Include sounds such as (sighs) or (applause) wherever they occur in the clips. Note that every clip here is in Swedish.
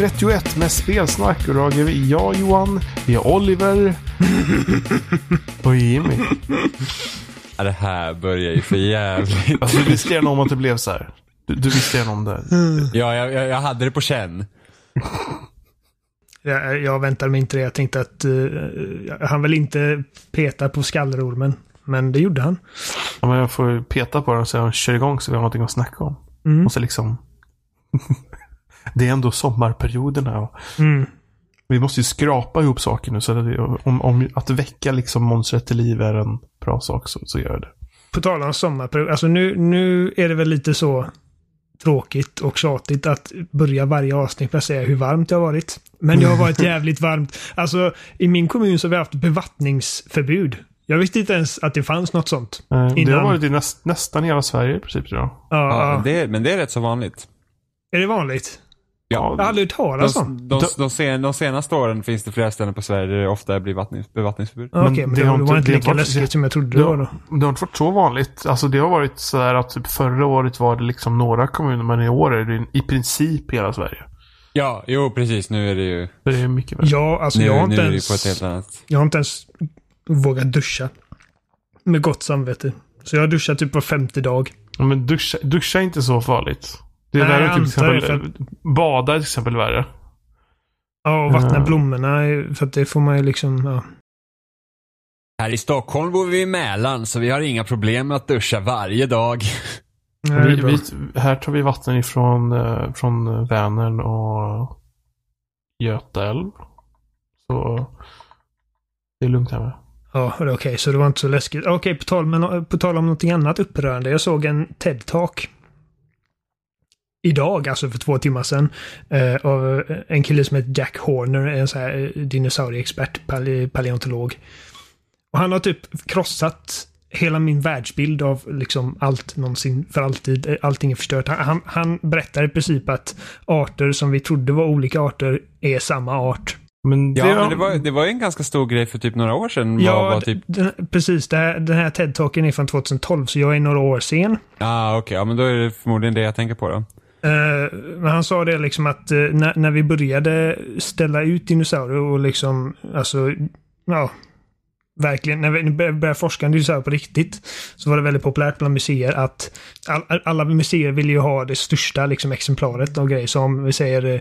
231 med spelsnack. Och då är vi jag Johan, vi är Oliver (laughs) och Jimmy. Ja, det här börjar ju för jävligt. Alltså, du visste gärna om att det blev så här. Du, du visste gärna om det. Ja, jag, jag, jag hade det på känn. Jag, jag väntade mig inte det. Jag tänkte att uh, han vill inte peta på skallerormen. Men det gjorde han. Ja, men jag får peta på den så jag kör igång så vi har någonting att snacka om. Mm. Och så liksom... det är ändå sommarperioderna. Och Mm. vi måste ju skrapa ihop saker nu. Så att, om, om att väcka liksom monstret till liv är en bra sak så, så gör det. På tal om sommarperiod. Alltså nu, nu är det väl lite så tråkigt och tjatigt att börja varje avsnitt med att säga hur varmt det har varit. Men det har varit (laughs) jävligt varmt. Alltså i min kommun så har vi haft bevattningsförbud. Jag visste inte ens att det fanns något sånt. Eh, Det Innan- har varit i näst, nästan hela Sverige i princip. Ja. Ja, Ja, ja. det, men det är rätt så vanligt. Är det vanligt? Ja, Jag har aldrig hört talas om. De, de, de, sen, de senaste åren finns det flera ställen på Sverige där det ofta blir vattnings, bevattningsförbud. Okej, men det det, inte- var inte lika läskigt som jag trodde det var då. Det har inte varit så vanligt. Alltså det har varit så här att typ förra året var det liksom några kommuner men i år är det i princip hela Sverige. Ja, jo precis. Nu är det ju... Det är mycket värre. Ja, alltså Nu, jag har inte är det ju ens... på ett helt annat... Jag har inte ens vågat duscha. Med gott samvete. Så jag har duschat typ var femte dag. Ja, Men duscha, duscha är inte så farligt. Det är Nej, värre till det, exempel. Bada är till exempel värre. Ja, och vattna Ja. blommorna. För att det får man ju liksom... Ja. Här i Stockholm bor vi i Mälaren, så vi har inga problem med att duscha varje dag. Nej, Vi, vi, här tar vi vatten ifrån eh, från Vänern och Göta älv. Så det är lugnt här med. Ja, det är okej. så det var inte så läskigt. Okej, på, tal, men, på tal om någonting annat upprörande. Jag såg en TED-talk. Idag, alltså för två timmar sedan. Eh, av en kille som heter Jack Horner, en sån här eh, dinosaurieexpert, pale, paleontolog. Och han har typ krossat hela min världsbild av liksom allt någonsin för alltid. Eh, Allting är förstört. Han, han, han berättar i princip att arter som vi trodde var olika arter är samma art. Men det, Ja, men det var, det var ju en ganska stor grej för typ några år sedan. Ja, var, var typ... den, precis. Det här, den här TED-talken är från 2012, så jag är några år sen. Ah, okej. Ja, men då är det förmodligen det jag tänker på då. Eh, men han sa det liksom att eh, när, när vi började ställa ut dinosaurier och liksom, alltså, ja, verkligen, när vi började forska om dinosaurier på riktigt, så var det väldigt populärt bland museer att all, alla museer ville ju ha det största liksom, exemplaret av grejer. Som vi säger eh,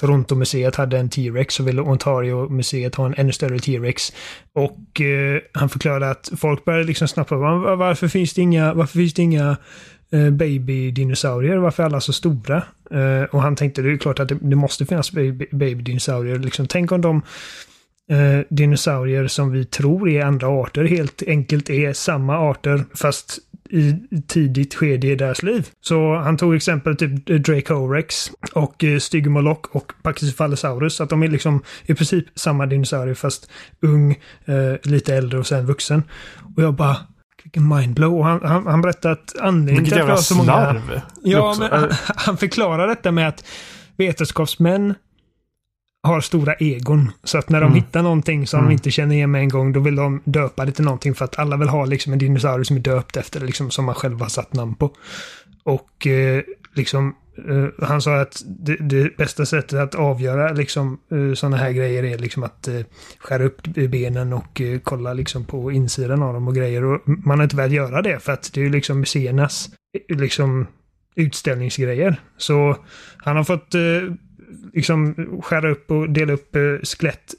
Toronto-museet hade en T-Rex så ville Ontario-museet ha en ännu större T-Rex. Och eh, han förklarade att folk började liksom snappa varför finns det inga, varför finns det inga eh, babydinosaurier? Varför är alla så stora? Eh, och han tänkte det är klart att det, det måste finnas baby, babydinosaurier. Liksom, tänk om de eh, dinosaurier som vi tror är andra arter helt enkelt är samma arter fast i tidigt skede i deras liv. Så han tog exempel typ Dracorex och eh, Stygmoloch och Pachycephalosaurus. Att de är liksom i princip samma dinosaurier fast ung, eh, lite äldre och sen vuxen. Och jag bara vilken mindblow. Han, han, han berättade att anledningen till att vi har så många... Ja, men han, han förklarar detta med att vetenskapsmän har stora egon. Så att när de Mm. hittar någonting som Mm. de inte känner igen med en gång, då vill de döpa det till någonting för att alla vill ha liksom en dinosaurie som är döpt efter, liksom som man själv har satt namn på. Och eh, liksom, Uh, han sa att det, det bästa sättet att avgöra liksom eh, uh, sådana här grejer är liksom att uh, skära upp benen och uh, kolla liksom på insidan av dem och grejer. Och man har inte velat göra det för att det är ju liksom museernas liksom utställningsgrejer. Så han har fått liksom skära upp och dela upp skelett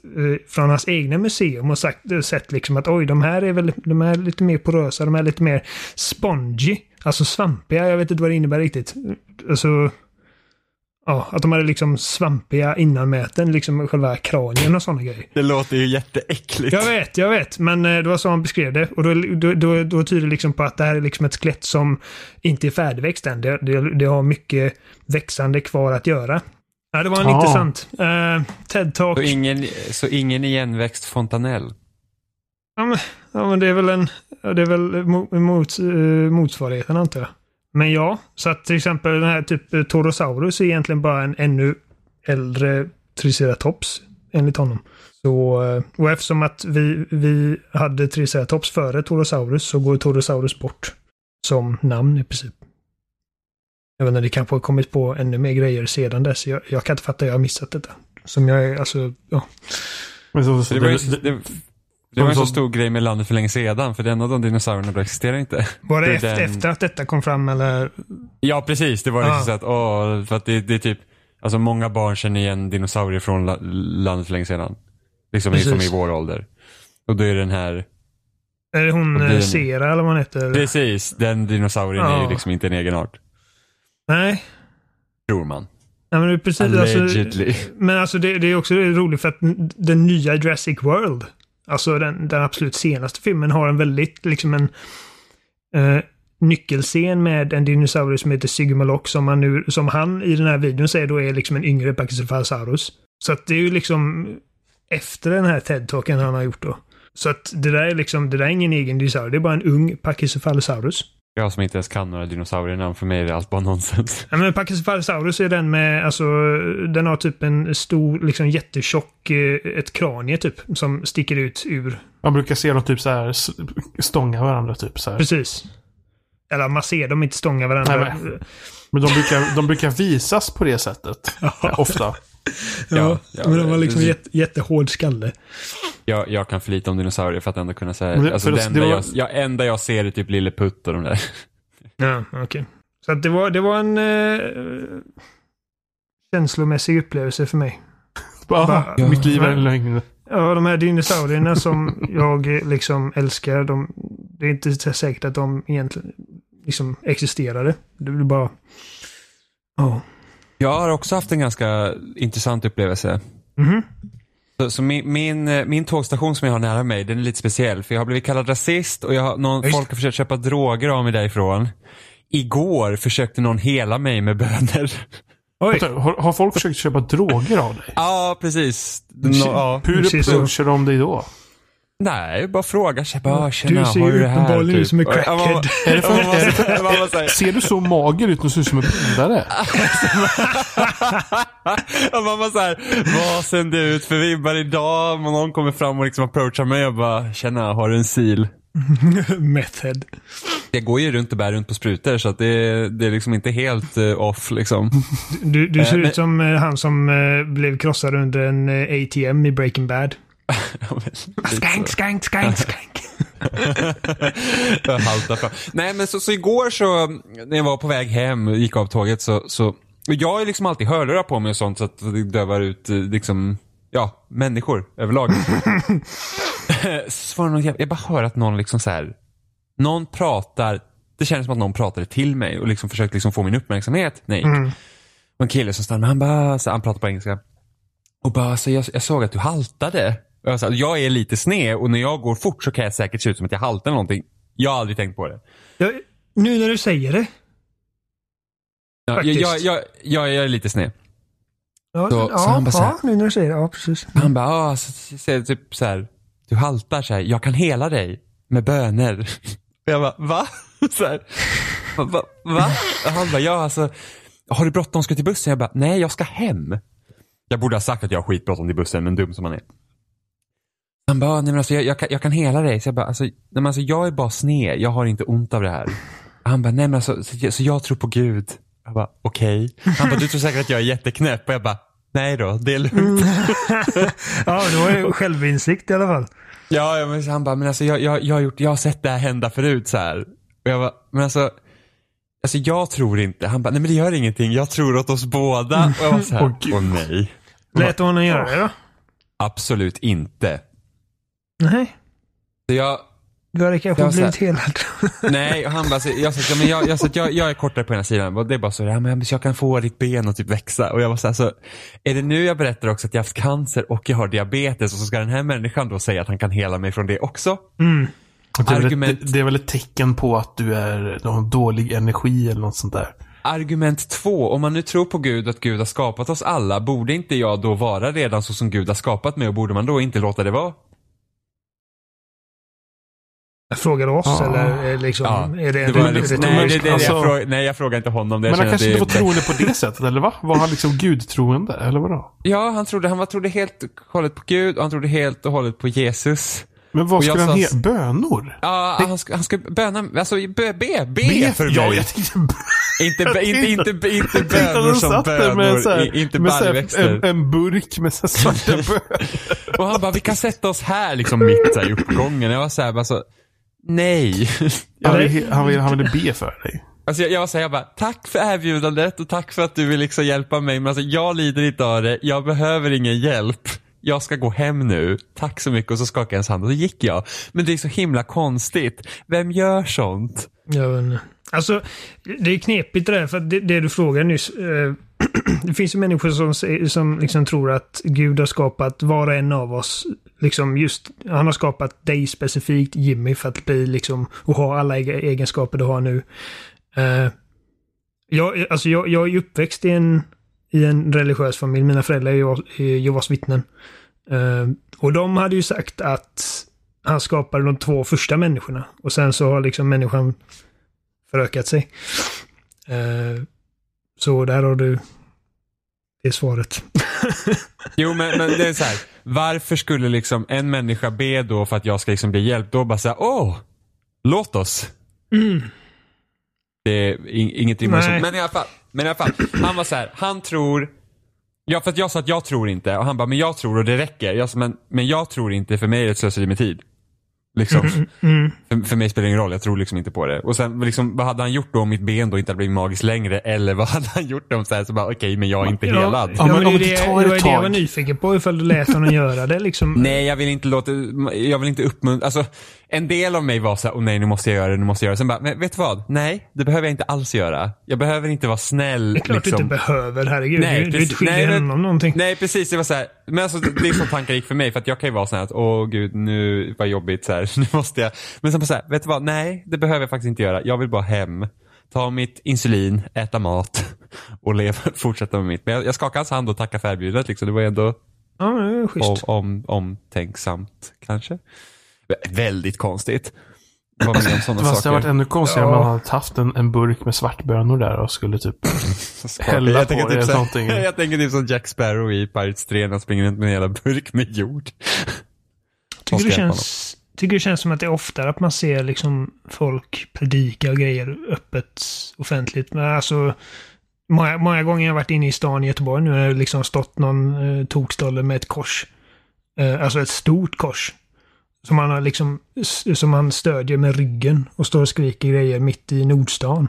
från hans egna museum och sagt, sett liksom att oj, de här är väl de här är lite mer porösa, de här är lite mer spongy, alltså svampiga. Jag vet inte vad det innebär riktigt. Alltså, ja, att de hade liksom svampiga innanmäten, liksom själva kranien och sådana grejer. Det låter ju jätteäckligt. Jag vet, jag vet, men eh, det var så han beskrev det. Och då, då, då, då tyder det liksom på att det här är liksom ett skelett som inte är färdigväxt än. Det, det, det har mycket växande kvar att göra. Ja, det var en Ja. intressant. Uh, TED-talk. Så ingen, så ingen igenväxt fontanell? Ja men, ja, men det är väl en... Det är väl mo- mot, eh, motsvarigheten antar jag. Men ja, så att till exempel den här typ eh, Torosaurus är egentligen bara en ännu äldre Triceratops enligt honom. Så, eh, och eftersom att vi, vi hade Triceratops före Torosaurus så går Torosaurus bort som namn i princip. Jag vet inte, det kanske har kommit på ännu mer grejer sedan dess. Jag, jag kan inte fatta att jag har missat detta. Som jag är, alltså, ja. Men så, så, Det det, det, det var en så- stor grej med landet för länge sedan, för den av de dinosaurierna existerar inte. Var det Det är efter, den- efter att detta kom fram eller? Ja, precis. Det var liksom Ah. så att, åh, för att det, det är typ, alltså många barn känner igen dinosaurier från la, landet för länge sedan. Liksom som i Precis. vår ålder. Och då är den här, Är det hon Och eh, den- Sera eller vad hon heter? precis, den dinosaurien är Ja. ju liksom inte en egen art. Nej. Tror man. Nej, men är precis, alltså, Allegedly. men alltså det, det är också roligt för att den nya Jurassic World, alltså den, den absolut senaste filmen, har en väldigt, liksom en eh, nyckelscen med en dinosaurie som heter Sigmalock som, man nu, som han i den här videon säger då är liksom en yngre Pachycephalosaurus. Så att det är ju liksom efter den här TED-talken han har gjort då. Så att det där är liksom, det där är ingen egen dinosaurie, det är bara en ung Pachycephalosaurus. Jag som inte ens kan några dinosaurienamn, för mig är det allt bara nonsens. Ja, men Pachycephalosaurus är den med, alltså, den har typ en stor, liksom jättetjock, eh, ett kranie typ, som sticker ut ur. man brukar se dem typ så här stånga varandra typ så här. Precis. Eller man ser dem inte stånga varandra. Nej, Men de brukar, de brukar visas på det sättet. Ofta. ja, Ja, ja, men de har liksom jätte, jättehård skalle. Jag, jag kan för lite om dinosaurier för att ändå kunna säga, Men alltså det, det- enda, det var- jag, jag, enda jag ser är typ Lille Putt och de där. Ja, okej. Så att det var, det var en eh, känslomässig upplevelse för mig. Bara, Ja. Mitt liv är en lögn. Ja, de här dinosaurierna som jag liksom älskar, de, det är inte så säkert att de egentligen liksom existerade. Det blir bara... Ja. Jag har också haft en ganska intressant upplevelse. Mhm. Så, så min, min, min tågstation som jag har nära mig, den är lite speciell. För jag har blivit kallad rasist och jag har, någon, Just. folk har försökt köpa droger av mig därifrån. Igår försökte någon hela mig med böner. Oj! Vänta, Har, har folk försökt köpa droger av dig? Ja, precis. Nå, ja. Hur approachar de dig då? Nej, bara frågar sig. Bara, Du ser ju du typ. uppenbarligen ut som en crackhead. (laughs) Ser du så mager ut och ser ut som en bindare? (laughs) Och man bara såhär, vad sänder ut för vibbar idag? Och någon kommer fram och liksom approachar mig och bara, tjena, har du en sil? (laughs) Method. Jag går ju runt och bär runt på sprutor så att det, det är liksom inte helt eh, off liksom. Du, du ser Eh, men- ut som eh, han som eh, blev krossad under en ATM i Breaking Bad. Skank, skank, skank, (laughs) skank. Jag haltar fram. Nej men så, så igår så, när jag var på väg hem, gick av tåget så, så och jag har liksom alltid hörlurar på mig och sånt så att det dövar ut eh, liksom, ja, människor överlag. (laughs) (laughs) så var det någon, jag bara hör att någon liksom så här, någon pratar, det kändes som att någon pratade till mig och liksom försökte liksom få min uppmärksamhet gick. Mm. Och en kille som stannade, han bara, så han pratade på engelska. Och bara, så jag, jag såg att du haltade. Jag, sa, jag är lite sned och när jag går fort så kan jag säkert se ut som att jag haltar eller någonting. Jag har aldrig tänkt på det. Jag, nu när du säger det. Ja, jag, jag, jag, är lite sned. Ja, Så- ja, så han bara så här- ja nu när du säger det. Ja, precis. Han bara, ah, så, så, typ så här, du haltar så här, jag kan hela dig med böner. (laughs) Jag bara, va? (laughs) Så här, va, va, han bara, ja alltså, har du bråttom, ska du till bussen? Jag bara, nej jag ska hem. Jag borde ha sagt att jag har skitbråttom till bussen, men dum som man är. Han bara, nej men alltså jag, jag, kan, jag kan hela dig. Så jag bara, alltså, nej men alltså jag är bara sned, jag har inte ont av det här. Han bara, nej men alltså, så, så jag tror på Gud. Jag bara, okej. Han bara, du tror säkert att jag är jätteknäpp. Och jag bara, nej då, det är lugnt. (laughs) Ja, det var ju självinsikt i alla fall. Ja, men han bara, men alltså jag, jag, jag, har gjort, jag har sett det här hända förut så här. Och jag bara, men alltså, alltså jag tror inte. Han bara, nej men det gör ingenting, jag tror åt oss båda. Och jag var så här, Åh, åh gud. nej. Lät du honom göra det då? Absolut inte. Nej. Så jag, Du hade kanske Jag så blivit helad. (laughs) nej, och han bara, så, jag ja, men jag, jag, sa, jag, jag är kortare på ena sidan. Och det är bara så, ja, men jag kan få ditt ben att typ växa. Och jag var så här, så, är det nu jag berättar också att jag har haft cancer och jag har diabetes och så ska den här människan då säga att han kan hela mig från det också? Mm. Det är, väl Argument. ett, det är väl ett tecken på att du är, en dålig energi eller något sånt där. Argument två, om man nu tror på Gud att Gud har skapat oss alla, borde inte jag då vara redan så som Gud har skapat mig och borde man då inte låta det vara? Frågar du oss Ja. eller är liksom, är det, det var liksom, nej, det, det, Alltså- jag frågar, nej, jag frågar inte honom det. Men han kanske inte var troende på det sättet, eller va? Var han liksom gudtroende, eller vadå? Ja, han trodde, han var, trodde helt och hållet på Gud och han trodde helt och hållet på Jesus. Men vad skulle han heta? Bönor? Ja, han ska, han ska böna, alltså be, be, be, för mig. Ja, jag tänkte Inte, inte, inte, inte, bönor som bönor, så här- i- inte med så här baljväxter. En, en burk med så här (laughs) svarta bönor. Och han bara, vi kan sätta oss här liksom mitt så här, i uppgången. Jag var såhär, alltså, nej. Han ville, han, ville, han ville be för dig. Alltså jag, jag var såhär, jag bara, tack för erbjudandet och tack för att du vill liksom hjälpa mig. Men alltså jag lider inte av det, jag behöver ingen hjälp. Jag ska gå hem nu. Tack så mycket. Och så skakade jag hans hand och så gick jag. Men det är så himla konstigt. Vem gör sånt? Jag vet inte. Alltså, det är knepigt det där, för det, det du frågade nyss. Eh, (clears throat) det finns ju människor som, som liksom tror att Gud har skapat var och en av oss. Liksom just, han har skapat dig specifikt, Jimmy, för att bli liksom, och ha alla egenskaper du har nu. Uh, jag, alltså jag, jag är ju uppväxt i en, i en religiös familj. Mina föräldrar är Jehovas vittnen. Uh, och de hade ju sagt att han skapade de två första människorna. Och sen så har liksom människan förökat sig. Uh, så där har du det svaret. (laughs) Jo men, men det är så här. varför skulle liksom en människa be då för att jag ska liksom bli hjälpt? Då bara säga, åh, låt oss. Det är in, inget så. Men i alla fall, men i alla fall, han var så här, han tror, ja för att jag sa att jag tror inte och han bara, men jag tror och det räcker. Jag sa, men, men jag tror inte, för mig är det ett slöseri med tid. Liksom. Mm. För, för mig spelar det ingen roll, jag tror liksom inte på det. Och sen liksom, vad hade han gjort då om mitt ben då inte hade blivit magiskt längre? Eller vad (laughs) hade han gjort om så här, så bara okej, men jag är inte helad. Ja, men det, om är det det, tar det ett var det jag var nyfiken på ifall du lät honom göra det liksom. (laughs) Nej, jag vill inte låta, jag vill inte uppmuntra, alltså en del av mig var så här, åh nej nu måste jag göra det, nu måste jag göra det. Sen bara, men vet du vad? Nej, det behöver jag inte alls göra. Jag behöver inte vara snäll. Det är klart liksom. du inte behöver, herregud. Nej, du, du precis. skiljer Nej, men- honom någonting. Nej precis, det var så här, men alltså det är så tankar gick för mig för att jag kan ju vara så här att åh gud nu var jobbigt så här, (laughs) nu måste jag. Men sen bara så här, vet du vad, nej det behöver jag faktiskt inte göra. Jag vill bara hem, ta mitt insulin, äta mat (laughs) och leva, (laughs) fortsätta med mitt. Men jag, jag skakade hans hand och tackade för erbjudandet liksom. Det var ändå Ja, det om, om, omtänksamt kanske. Vä- Väldigt konstigt. Var med om sådana Fast det hade varit ännu konstigare om Ja. man hade haft en, en burk med svartbönor där och skulle typ (laughs) hälla jag på det typ eller så- någonting. (laughs) Jag tänker typ som Jack Sparrow i Pirates 3 när han springer runt med en jävla burk med jord. Tycker det, känns, tycker det känns som att det är oftare att man ser liksom folk predika och grejer öppet offentligt. Men alltså, många, många gånger har jag varit inne i stan i Göteborg nu har det liksom stått någon eh, tokstolle med ett kors. Eh, alltså ett stort kors. Som man har liksom, som man stödjer med ryggen och står och skriker grejer mitt i Nordstan.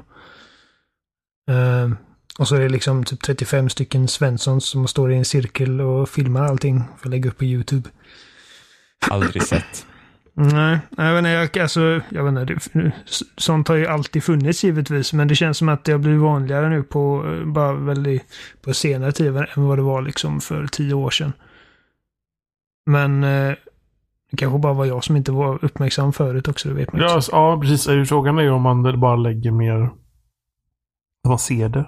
Eh, och så är det liksom typ 35 stycken Svenssons som står i en cirkel och filmar allting för att lägga upp på YouTube. Aldrig sett. Nej, jag vet inte, jag, alltså, jag vet inte, det, sånt har ju alltid funnits givetvis, men det känns som att det har blivit vanligare nu på, eh, bara väldigt, på senare tid än vad det var liksom för tio år sedan. Men eh, det kanske bara var jag som inte var uppmärksam förut också, det vet man Ja, inte. ja, precis. Frågan är ju om man bara lägger mer... Att man ser det.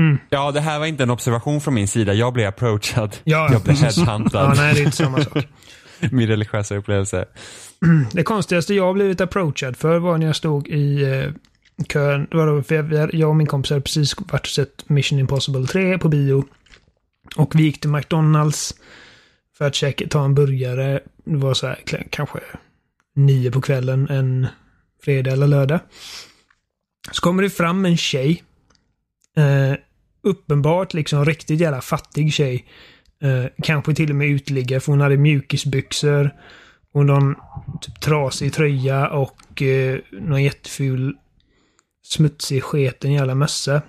Mm. Ja, det här var inte en observation från min sida. Jag blev approachad. Ja, Jag blev ja, headhuntad. nej, det är inte samma sak. (laughs) Min religiösa upplevelse. (clears throat) Det konstigaste jag blivit approachad för var när jag stod i eh, kön. Det var då, för jag, jag och min kompis hade precis varit och sett Mission Impossible 3 på bio. Och vi gick till McDonalds för att käka, ta en burgare. Det var så här kanske nio på kvällen en fredag eller lördag. Så kommer det fram en tjej. Eh, uppenbart liksom riktigt jävla fattig tjej. Eh, kanske till och med uteliggare för hon hade mjukisbyxor. Och någon typ trasig tröja och eh, någon jätteful smutsig sketen jävla mössa.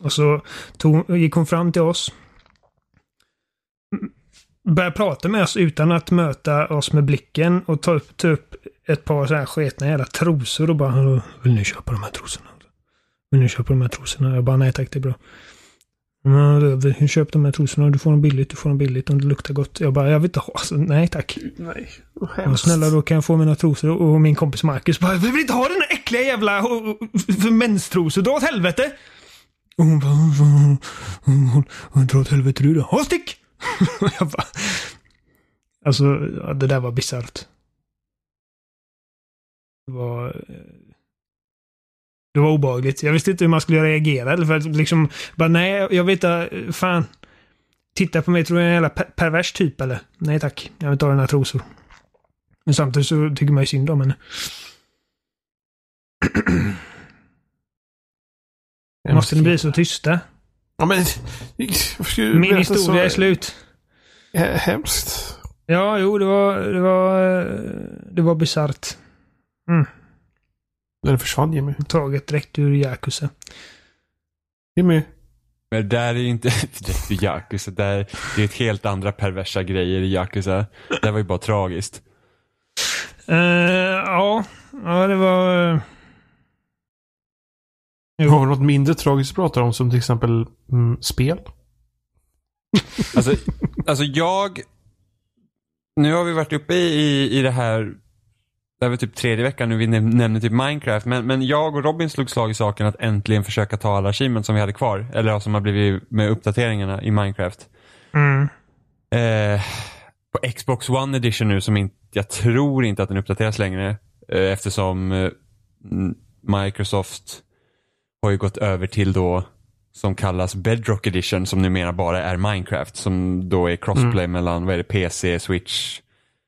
Och så tog, gick hon fram till oss. Började prata med oss utan att möta oss med blicken och ta upp, ta upp ett par så här sketna jävla trosor och bara "Hallå, Vill ni köpa de här trosorna? Vill ni köpa de här trosorna? Jag bara nej tack det är bra. Köpa de här trosorna? Du får dem billigt, du får dem billigt om det luktar gott. Jag bara jag vill inte ha, alltså, nej tack. Nej. Ja, snälla då kan jag få mina trosor och min kompis Marcus bara Vi vill inte ha den där äckliga jävla för menstrosor, dra åt helvete! Och hon bara "Mm, mm, mm, Dra åt helvete du då. Ja, stick! (laughs) Jag bara Alltså, ja, det där var bisarrt. Det var... eh, Det var obehagligt. Jag visste inte hur man skulle reagera. För att liksom, bara nej, jag vet inte, fan. Titta på mig, tror jag är en jävla per- pervers typ eller? Nej tack, jag vill inte ha dina trosor. Men samtidigt så tycker man ju synd om henne. Måste ni bli så tysta? Ja, men... Min historia är slut. Hemskt. Ja, jo, det var... Det var, det var bisarrt. Den försvann Jimmy. Taget direkt ur Yakuza. Jimmy. Men det där är ju inte (laughs) direkt i Yakuza. Det, är, det är ett helt andra perversa grejer i Yakuza. Det var ju bara tragiskt. Eh, ja, ja, det var... Jo. Har vi något mindre tragiskt att prata om som till exempel mm, spel? Alltså, alltså jag... Nu har vi varit uppe i, i det här... Det här var typ tredje veckan nu vi näm- nämner typ Minecraft. Men, men jag och Robin slog slag i saken att äntligen försöka ta alla achievements som vi hade kvar. Eller som har blivit med uppdateringarna i Minecraft. Mm. Eh, på Xbox One Edition nu som inte, jag tror inte att den uppdateras längre. Eh, eftersom eh, Microsoft har ju gått över till då som kallas Bedrock Edition som numera bara är Minecraft. Som då är crossplay mellan vad är det, PC, Switch.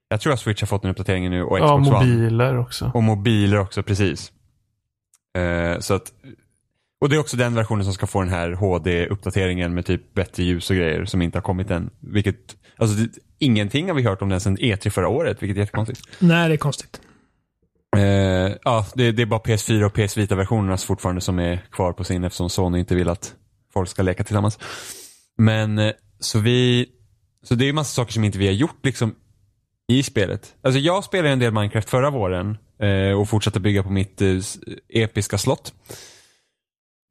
Jag tror att Switch har fått en uppdatering nu och Ja, Xbox One. mobiler också. Och mobiler också, precis. Eh, så att, och det är också den versionen som ska få den här HD-uppdateringen med typ bättre ljus och grejer som inte har kommit än. Vilket, alltså det, ingenting har vi hört om den sedan E3 förra året, vilket är jättekonstigt. Nej, det är konstigt. Eh, ja, det, det är bara PS4 och PS Vita-versionerna fortfarande som är kvar på sin eftersom Sony inte vill att folk ska leka tillsammans. Men eh, så vi, så det är massa saker som inte vi har gjort liksom i spelet. Alltså jag spelade en del Minecraft förra våren eh, och fortsatte bygga på mitt eh, episka slott.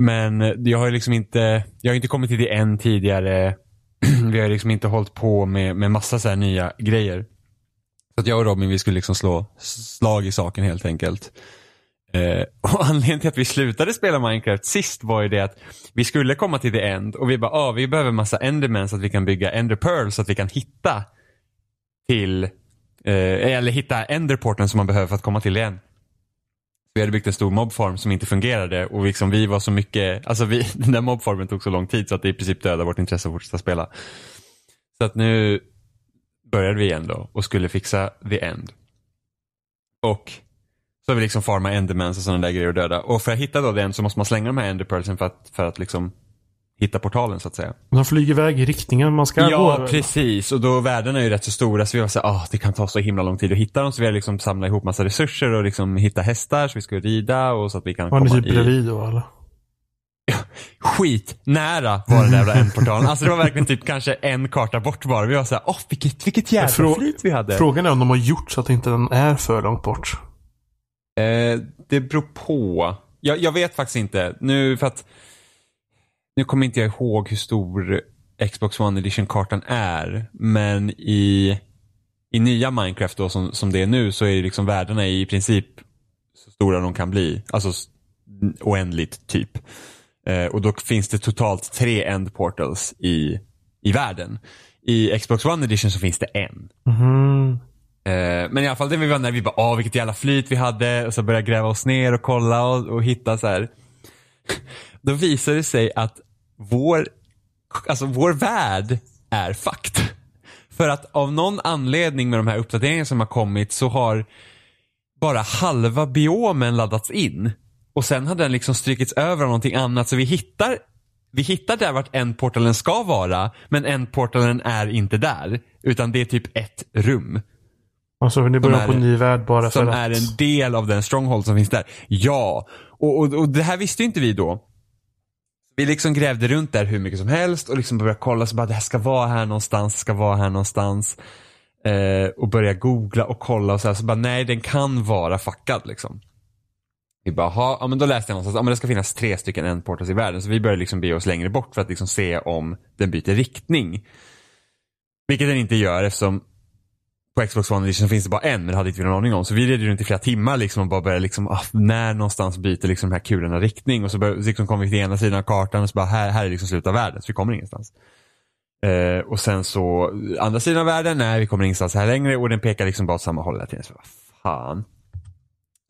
Men eh, jag har ju liksom inte, jag har inte kommit till det än tidigare. (clears throat) vi har liksom inte hållit på med, med massa så här nya grejer. Så att jag och Robin vi skulle liksom slå slag i saken helt enkelt. Eh, och (laughs) anledningen till att vi slutade spela Minecraft sist var ju det att vi skulle komma till the end och vi bara, ah, vi behöver massa endermen så att vi kan bygga enderpearl så att vi kan hitta till, eh, eller hitta enderporten som man behöver för att komma till igen. Vi hade byggt en stor mobfarm som inte fungerade och liksom vi var så mycket, alltså vi, (laughs) den där mobfarmen tog så lång tid så att det i princip dödade vårt intresse att fortsätta spela. Så att nu började vi igen då och skulle fixa the end. Och så har vi liksom farma endermans och sådana där grejer och döda. Och för att hitta då den så måste man slänga de här enderpearlsen för att, för att liksom hitta portalen så att säga. De flyger iväg i riktningen man ska Ja, gå. precis. Och då värdena är ju rätt så stora så vi var så ah, det kan ta så himla lång tid att hitta dem. Så vi har liksom samlat ihop massa resurser och liksom hitta hästar så vi ska rida och så att vi kan Var ni komma typ i... bredvid då eller? Skit nära var den där jävla ändportalen. Alltså det var verkligen typ kanske en karta bort bara. Vi var så här, åh vilket, vilket jävla Frå- flyt vi hade. Frågan är om de har gjort så att inte den är för långt bort. Eh, det beror på. Jag, jag vet faktiskt inte. Nu för att nu kommer inte jag ihåg hur stor Xbox One Edition-kartan är. Men i, i nya Minecraft då som, som det är nu så är liksom värdena i princip så stora de kan bli. Alltså oändligt typ. Eh, och då finns det totalt tre end portals i, i världen. I Xbox One Edition så finns det en. Mhm. Eh, men i alla fall det vi var när vi bara, åh vilket jävla flyt vi hade och så började gräva oss ner och kolla och, och hitta så här. (laughs) Då visar det sig att vår, alltså vår värld är fucked. För att av någon anledning med de här uppdateringarna som har kommit så har bara halva biomen laddats in. Och sen har den liksom strykits över av någonting annat så vi hittar vi hittar där vart en portalen ska vara men en portalen är inte där. Utan det är typ ett rum. Alltså ni börjar är- på en ny värld bara Som för är att... en del av den stronghold som finns där. Ja, och, och, och det här visste ju inte vi då. Vi liksom grävde runt där hur mycket som helst och liksom började kolla så bara det här ska vara här någonstans, ska vara här någonstans. Eh, och börja googla och kolla och så här, så bara nej den kan vara fuckad liksom. Vi bara, "Ha, ja men då läste jag någonstans, ja men det ska finnas tre stycken endportals i världen. Så vi började liksom be oss längre bort för att liksom se om den byter riktning. Vilket den inte gör eftersom på Xbox One Edition finns det bara en, men det hade inte vi någon aning om. Så vi red runt i flera timmar liksom och bara började liksom, ah, när någonstans byter liksom de här kulorna riktning? Och så, liksom kom vi till ena sidan av kartan och så bara, här, här är liksom slutet av världen, så vi kommer ingenstans. Eh, och sen så, andra sidan av världen, nej vi kommer ingenstans här längre och den pekar liksom bara åt samma håll hela tiden. Så vad fan.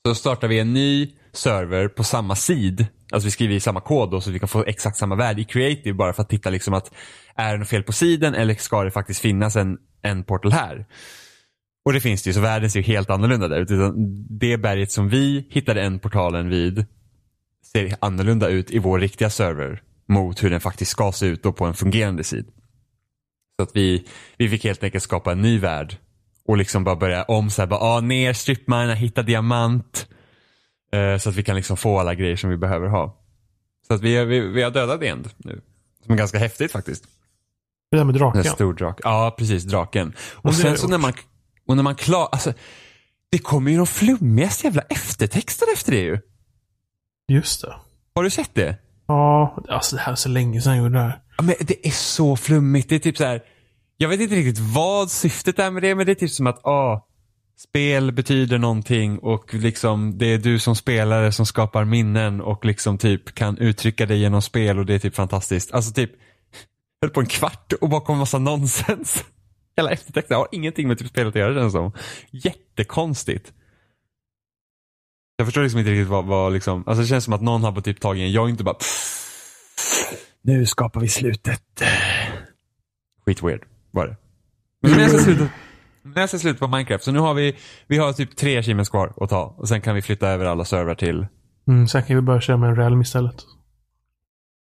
Så startar vi en ny server på samma sid. Alltså vi skriver i samma kod då så vi kan få exakt samma värde i creative bara för att titta liksom att är det något fel på sidan eller ska det faktiskt finnas en, en portal här? Och det finns det ju, så världen ser ju helt annorlunda där ute. Det berget som vi hittade en portalen vid ser annorlunda ut i vår riktiga server mot hur den faktiskt ska se ut då på en fungerande sid. Så att vi, vi fick helt enkelt skapa en ny värld och liksom bara börja om så här, bara, ah, ner stripmina, hitta diamant. Eh, så att vi kan liksom få alla grejer som vi behöver ha. Så att vi, vi, vi har dödat en nu. Som är ganska häftigt faktiskt. Det där med draken. En stor drak. Ja, precis. Draken. Och sen så när man, och när man klar, alltså, det kommer ju de flummigaste jävla eftertexter efter det ju. Just det. Har du sett det? Ja, alltså det här är så länge sedan jag gjorde det här. Ja, men det är så flummigt. Det är typ så här. Jag vet inte riktigt vad syftet är med det, men det är typ som att ah, spel betyder någonting och liksom det är du som spelare som skapar minnen och liksom typ kan uttrycka dig genom spel och det är typ fantastiskt. Alltså typ, höll på en kvart och bara en massa nonsens. (laughs) Hela eftertexten har ingenting med typ spelet att göra känns som. Jättekonstigt. Jag förstår liksom inte riktigt vad, vad liksom, alltså det känns som att någon har på typ tagit en joint och bara nu skapar vi slutet. Skit weird var det. Men när jag ska sluta, när jag ska sluta på Minecraft, så nu har vi, vi har typ tre achievements kvar att ta och sen kan vi flytta över alla servrar till, Mm, sen kan vi börja köra med en realm istället.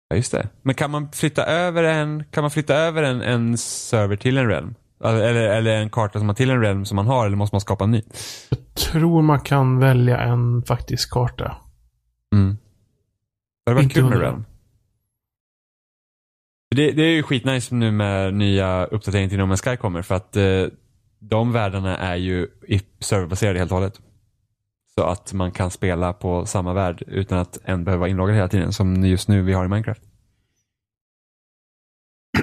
ja just det. Men kan man flytta över en, kan man flytta över en, en server till en realm? Eller, eller en karta som man till en realm som man har eller måste man skapa en ny? Jag tror man kan välja en faktisk karta. Mm. Det hade varit Inte kul med realm. Det, det är ju skitnice nu med nya uppdateringar till No Man's Sky kommer för att eh, de världarna är ju serverbaserade helt och hållet. Så att man kan spela på samma värld utan att en behöver vara inloggad hela tiden som just nu vi har i Minecraft.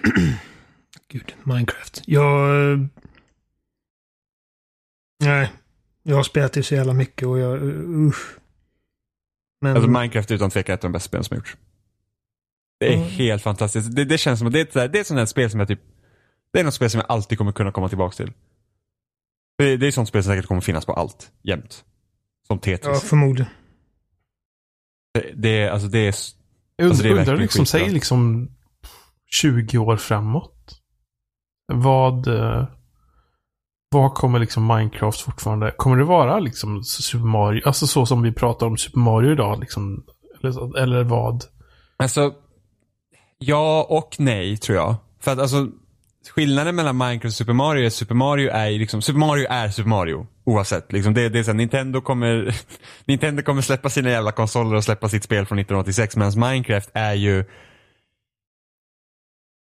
(clears throat) Gud, Minecraft. Jag... eh, Nej. Jag har spelat det så jävla mycket och jag... uh, Usch. Men... Alltså Minecraft är utan tvekan ett av de bästa spelen som gjorts. Det är Mm. helt fantastiskt. Det, det känns som att det är, ett sådär- det är ett sånt här spel som jag typ Det är något spel som jag alltid kommer kunna komma tillbaka till. Det, det är ett sånt spel som säkert kommer finnas på allt, jämt. Som ja, Tetris. förmodligen. Det, det, är- alltså det är... Alltså, det är undrar liksom, skitbra. säg liksom 20 år framåt. Vad... eh, Vad kommer liksom Minecraft fortfarande... Kommer det vara liksom Super Mario? Alltså så som vi pratar om Super Mario idag liksom? Eller, eller vad? Alltså, ja och nej tror jag. För att alltså, skillnaden mellan Minecraft och Super Mario är Super Mario är ju liksom, Super Mario är Super Mario. Oavsett. Liksom det, det är så här, Nintendo kommer, (laughs) Nintendo kommer släppa sina jävla konsoler och släppa sitt spel från 1986 medan Minecraft är ju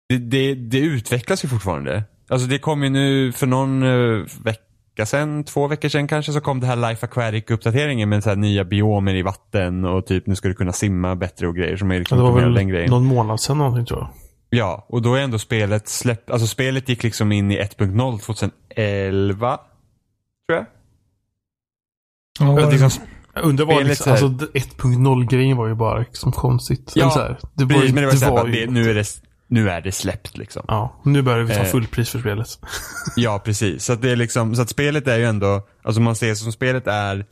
det, det, det utvecklas ju fortfarande. Alltså det kom ju nu för någon eh, vecka vecka sedan, två veckor sedan kanske, så kom det här Life Aquatic-uppdateringen med så här nya biomer i vatten och typ nu ska du kunna simma bättre och grejer som är liksom det var väl den grejen. någon månad sedan någonting tror jag. Ja, och då är ändå spelet släppt, alltså spelet gick liksom in i 1.0 2011, tror jag. Ja, Jag liksom, jag undrar vad liksom, så här- alltså det- 1.0-grejen var ju bara liksom konstigt. Ja, så här, det var, Precis, ju- men det var, så här, bara, ju- det, nu, är det, nu är det släppt liksom. Ja, nu börjar vi ta Eh. fullpris för spelet. (laughs) Ja, precis. Så att det är liksom, så att spelet är ju ändå, alltså man ser som spelet är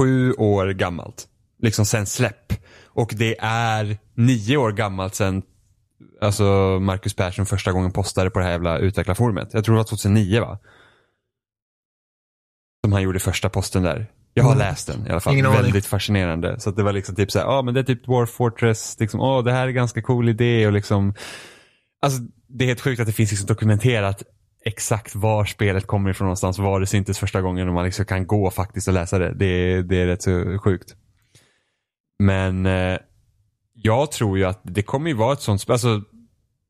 sju år gammalt. Liksom sen släpp. Och det är nio år gammalt sen, alltså Marcus Persson första gången postade på det här jävla utvecklarforumet. Jag tror det var 2009 va? Som han gjorde första posten där. Jag har Mm. läst den i alla fall. Ingen aning. Väldigt fascinerande. Så att det var liksom typ såhär, ja ah, men det är typ Dwarf Fortress, liksom, åh det här är en ganska cool idé och liksom Alltså det är helt sjukt att det finns liksom dokumenterat exakt var spelet kommer ifrån någonstans, var det syntes första gången och man liksom kan gå faktiskt och läsa det. Det, det är rätt så sjukt. Men eh, jag tror ju att det kommer ju vara ett sånt spel, alltså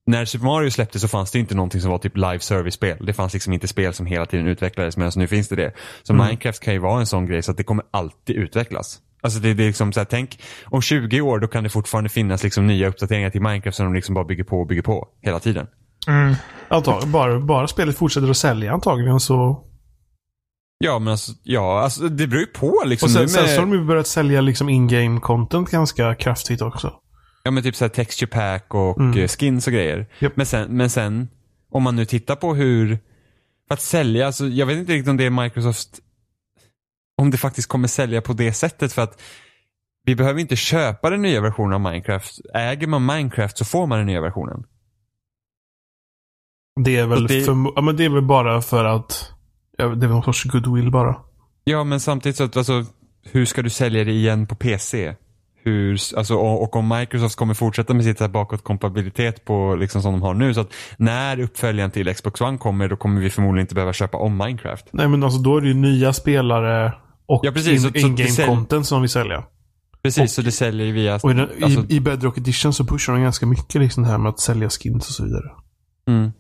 när Super Mario släpptes så fanns det inte någonting som var typ live service-spel. Det fanns liksom inte spel som hela tiden utvecklades medan nu finns det det. Så Mm. Minecraft kan ju vara en sån grej så att det kommer alltid utvecklas. Alltså det, det är liksom så här, tänk om 20 år då kan det fortfarande finnas liksom nya uppdateringar till Minecraft som de liksom bara bygger på och bygger på hela tiden. Mm. Antagligen, bara, bara spelet fortsätter att sälja antagligen så... Ja men alltså, ja, alltså det beror ju på liksom. Och sen, Nu sen med, så har de ju börjat sälja liksom in-game content ganska kraftigt också. Ja men typ så här texture pack och Mm. eh, skins och grejer. Japp. Men, sen, men sen, om man nu tittar på hur, för att sälja, alltså jag vet inte riktigt om det är Microsoft, om det faktiskt kommer sälja på det sättet för att vi behöver inte köpa den nya versionen av Minecraft. Äger man Minecraft så får man den nya versionen. Det är väl, det- För, ja, men det är väl bara för att Ja, det är väl någon sorts goodwill bara. Ja, men samtidigt så att alltså, hur ska du sälja det igen på PC? Hur, alltså, och, och om Microsoft kommer fortsätta med sitt bakåtkompatibilitet på liksom som de har nu. Så att när uppföljaren till Xbox One kommer då kommer vi förmodligen inte behöva köpa om Minecraft. Nej, men alltså då är det ju nya spelare och Ja, precis. In- in-game sälj- content som vi säljer. Precis, så det säljer via... Och i, den, alltså, i, i Bedrock Edition så pushar de ganska mycket liksom det här med att sälja skins och så vidare. mm.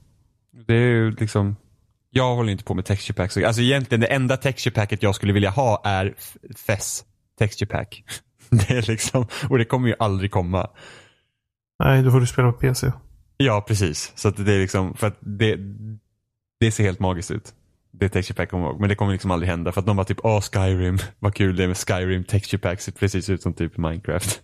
Det är ju liksom... Jag håller inte på med texture packs. Alltså egentligen det enda texture packet jag skulle vilja ha är FES texture pack. (laughs) Det är liksom, och det kommer ju aldrig komma. Nej, då får du spela på PC. Ja, precis. Så att det är liksom, för att det, det ser helt magiskt ut. Det texture pack kommer ihåg. Men det kommer liksom aldrig hända. För att de var typ, åh Skyrim, (laughs) vad kul det är med Skyrim texture pack. Ser precis ut som typ Minecraft.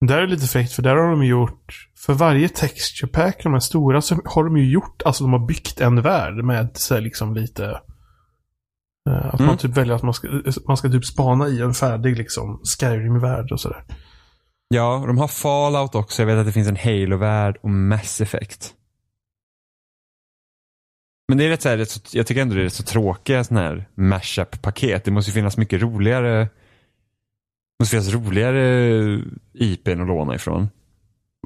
Där är lite fräckt för där har de gjort, för varje texture pack, de här stora, så har de ju gjort, alltså de har byggt en värld med så liksom lite att Mm. man typ väljer att man ska, man ska typ spana i en färdig liksom Skyrim-värld och sådär. Ja, de har Fallout också. Jag vet att det finns en Halo-värld och Mass Effect. Men det är rätt så här, rätt så, jag tycker ändå det är rätt så tråkiga sådana här mashup-paket. Det måste ju finnas mycket roligare det måste finnas roligare IPn att låna ifrån.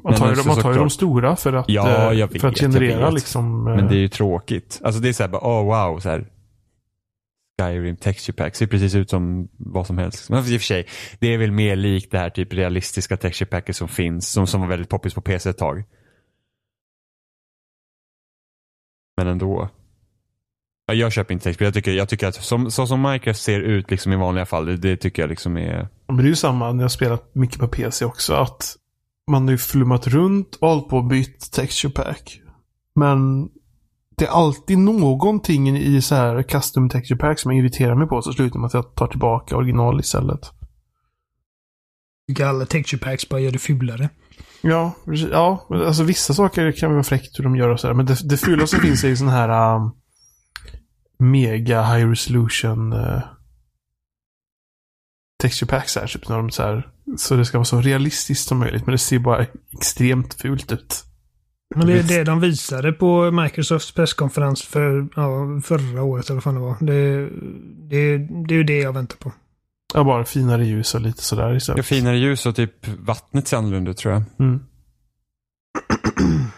Man tar, ju, man tar ju de stora för att, Ja, eh, jag för vet, att generera vet. liksom. eh, Men det är ju tråkigt. Alltså det är så här, bara, oh wow, så här. Skyrim texture pack ser precis ut som vad som helst. Men i och för sig, det är väl mer likt det här typ realistiska texture packet som finns, som, som var väldigt poppis på PC ett tag. Men ändå. Ja, jag köper inte texture, jag tycker, jag tycker att som, så som Minecraft ser ut liksom i vanliga fall, det, det tycker jag liksom är... Men det är ju samma när jag har spelat mycket på PC också. Att man har ju flummat runt och hållit på och bytt texture pack. Men det är alltid någonting i så här custom texture pack som jag irriterar mig på. Så slutar med att jag tar tillbaka original istället. Tycker alla texture packs bara gör det fulare. Ja, ja, alltså vissa saker kan vara fräckt hur de gör och sådär. Men det, det fula som finns är ju sån här um, mega high resolution uh, texture packs här. Typ när de så här. Så det ska vara så realistiskt som möjligt. Men det ser bara extremt fult ut. Men det är det de visade på Microsofts presskonferens för ja, förra året eller vad det var. Det, det, det är ju det jag väntar på. Ja, bara finare ljus och lite sådär Ja, istället. finare ljus och typ vattnet ser annorlunda tror jag. Mm. (clears throat)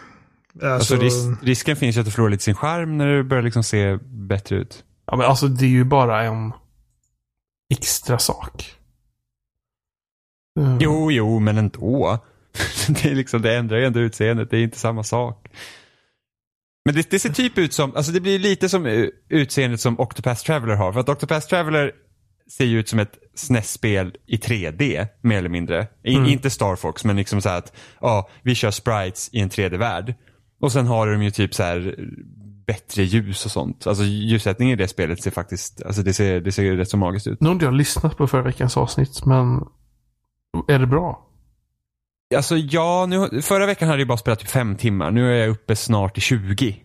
Alltså, Alltså, ris risken finns ju att du förlorar lite sin skärm när det börjar liksom se bättre ut. Ja, men alltså det är ju bara en extra sak. Mm. Jo, jo, men ändå. (laughs) det, är liksom, det ändrar ju ändå utseendet, det är inte samma sak. Men det, det ser typ ut som, alltså det blir lite som eh, utseendet som Octopath Traveler har. För att Octopath Traveler ser ju ut som ett SNES-spel i 3D, mer eller mindre. I, Mm. Inte Star Fox, men liksom så här att, ja, vi kör sprites i en 3D-värld. Och sen har de ju typ så här eh, bättre ljus och sånt. Alltså ljussättningen i det spelet ser faktiskt, alltså det ser, det ser rätt så magiskt ut. Nu har inte jag lyssnat på förra veckans avsnitt, men är det bra? Alltså ja, nu, förra veckan hade jag bara spelat typ fem timmar. Nu är jag uppe snart i 20.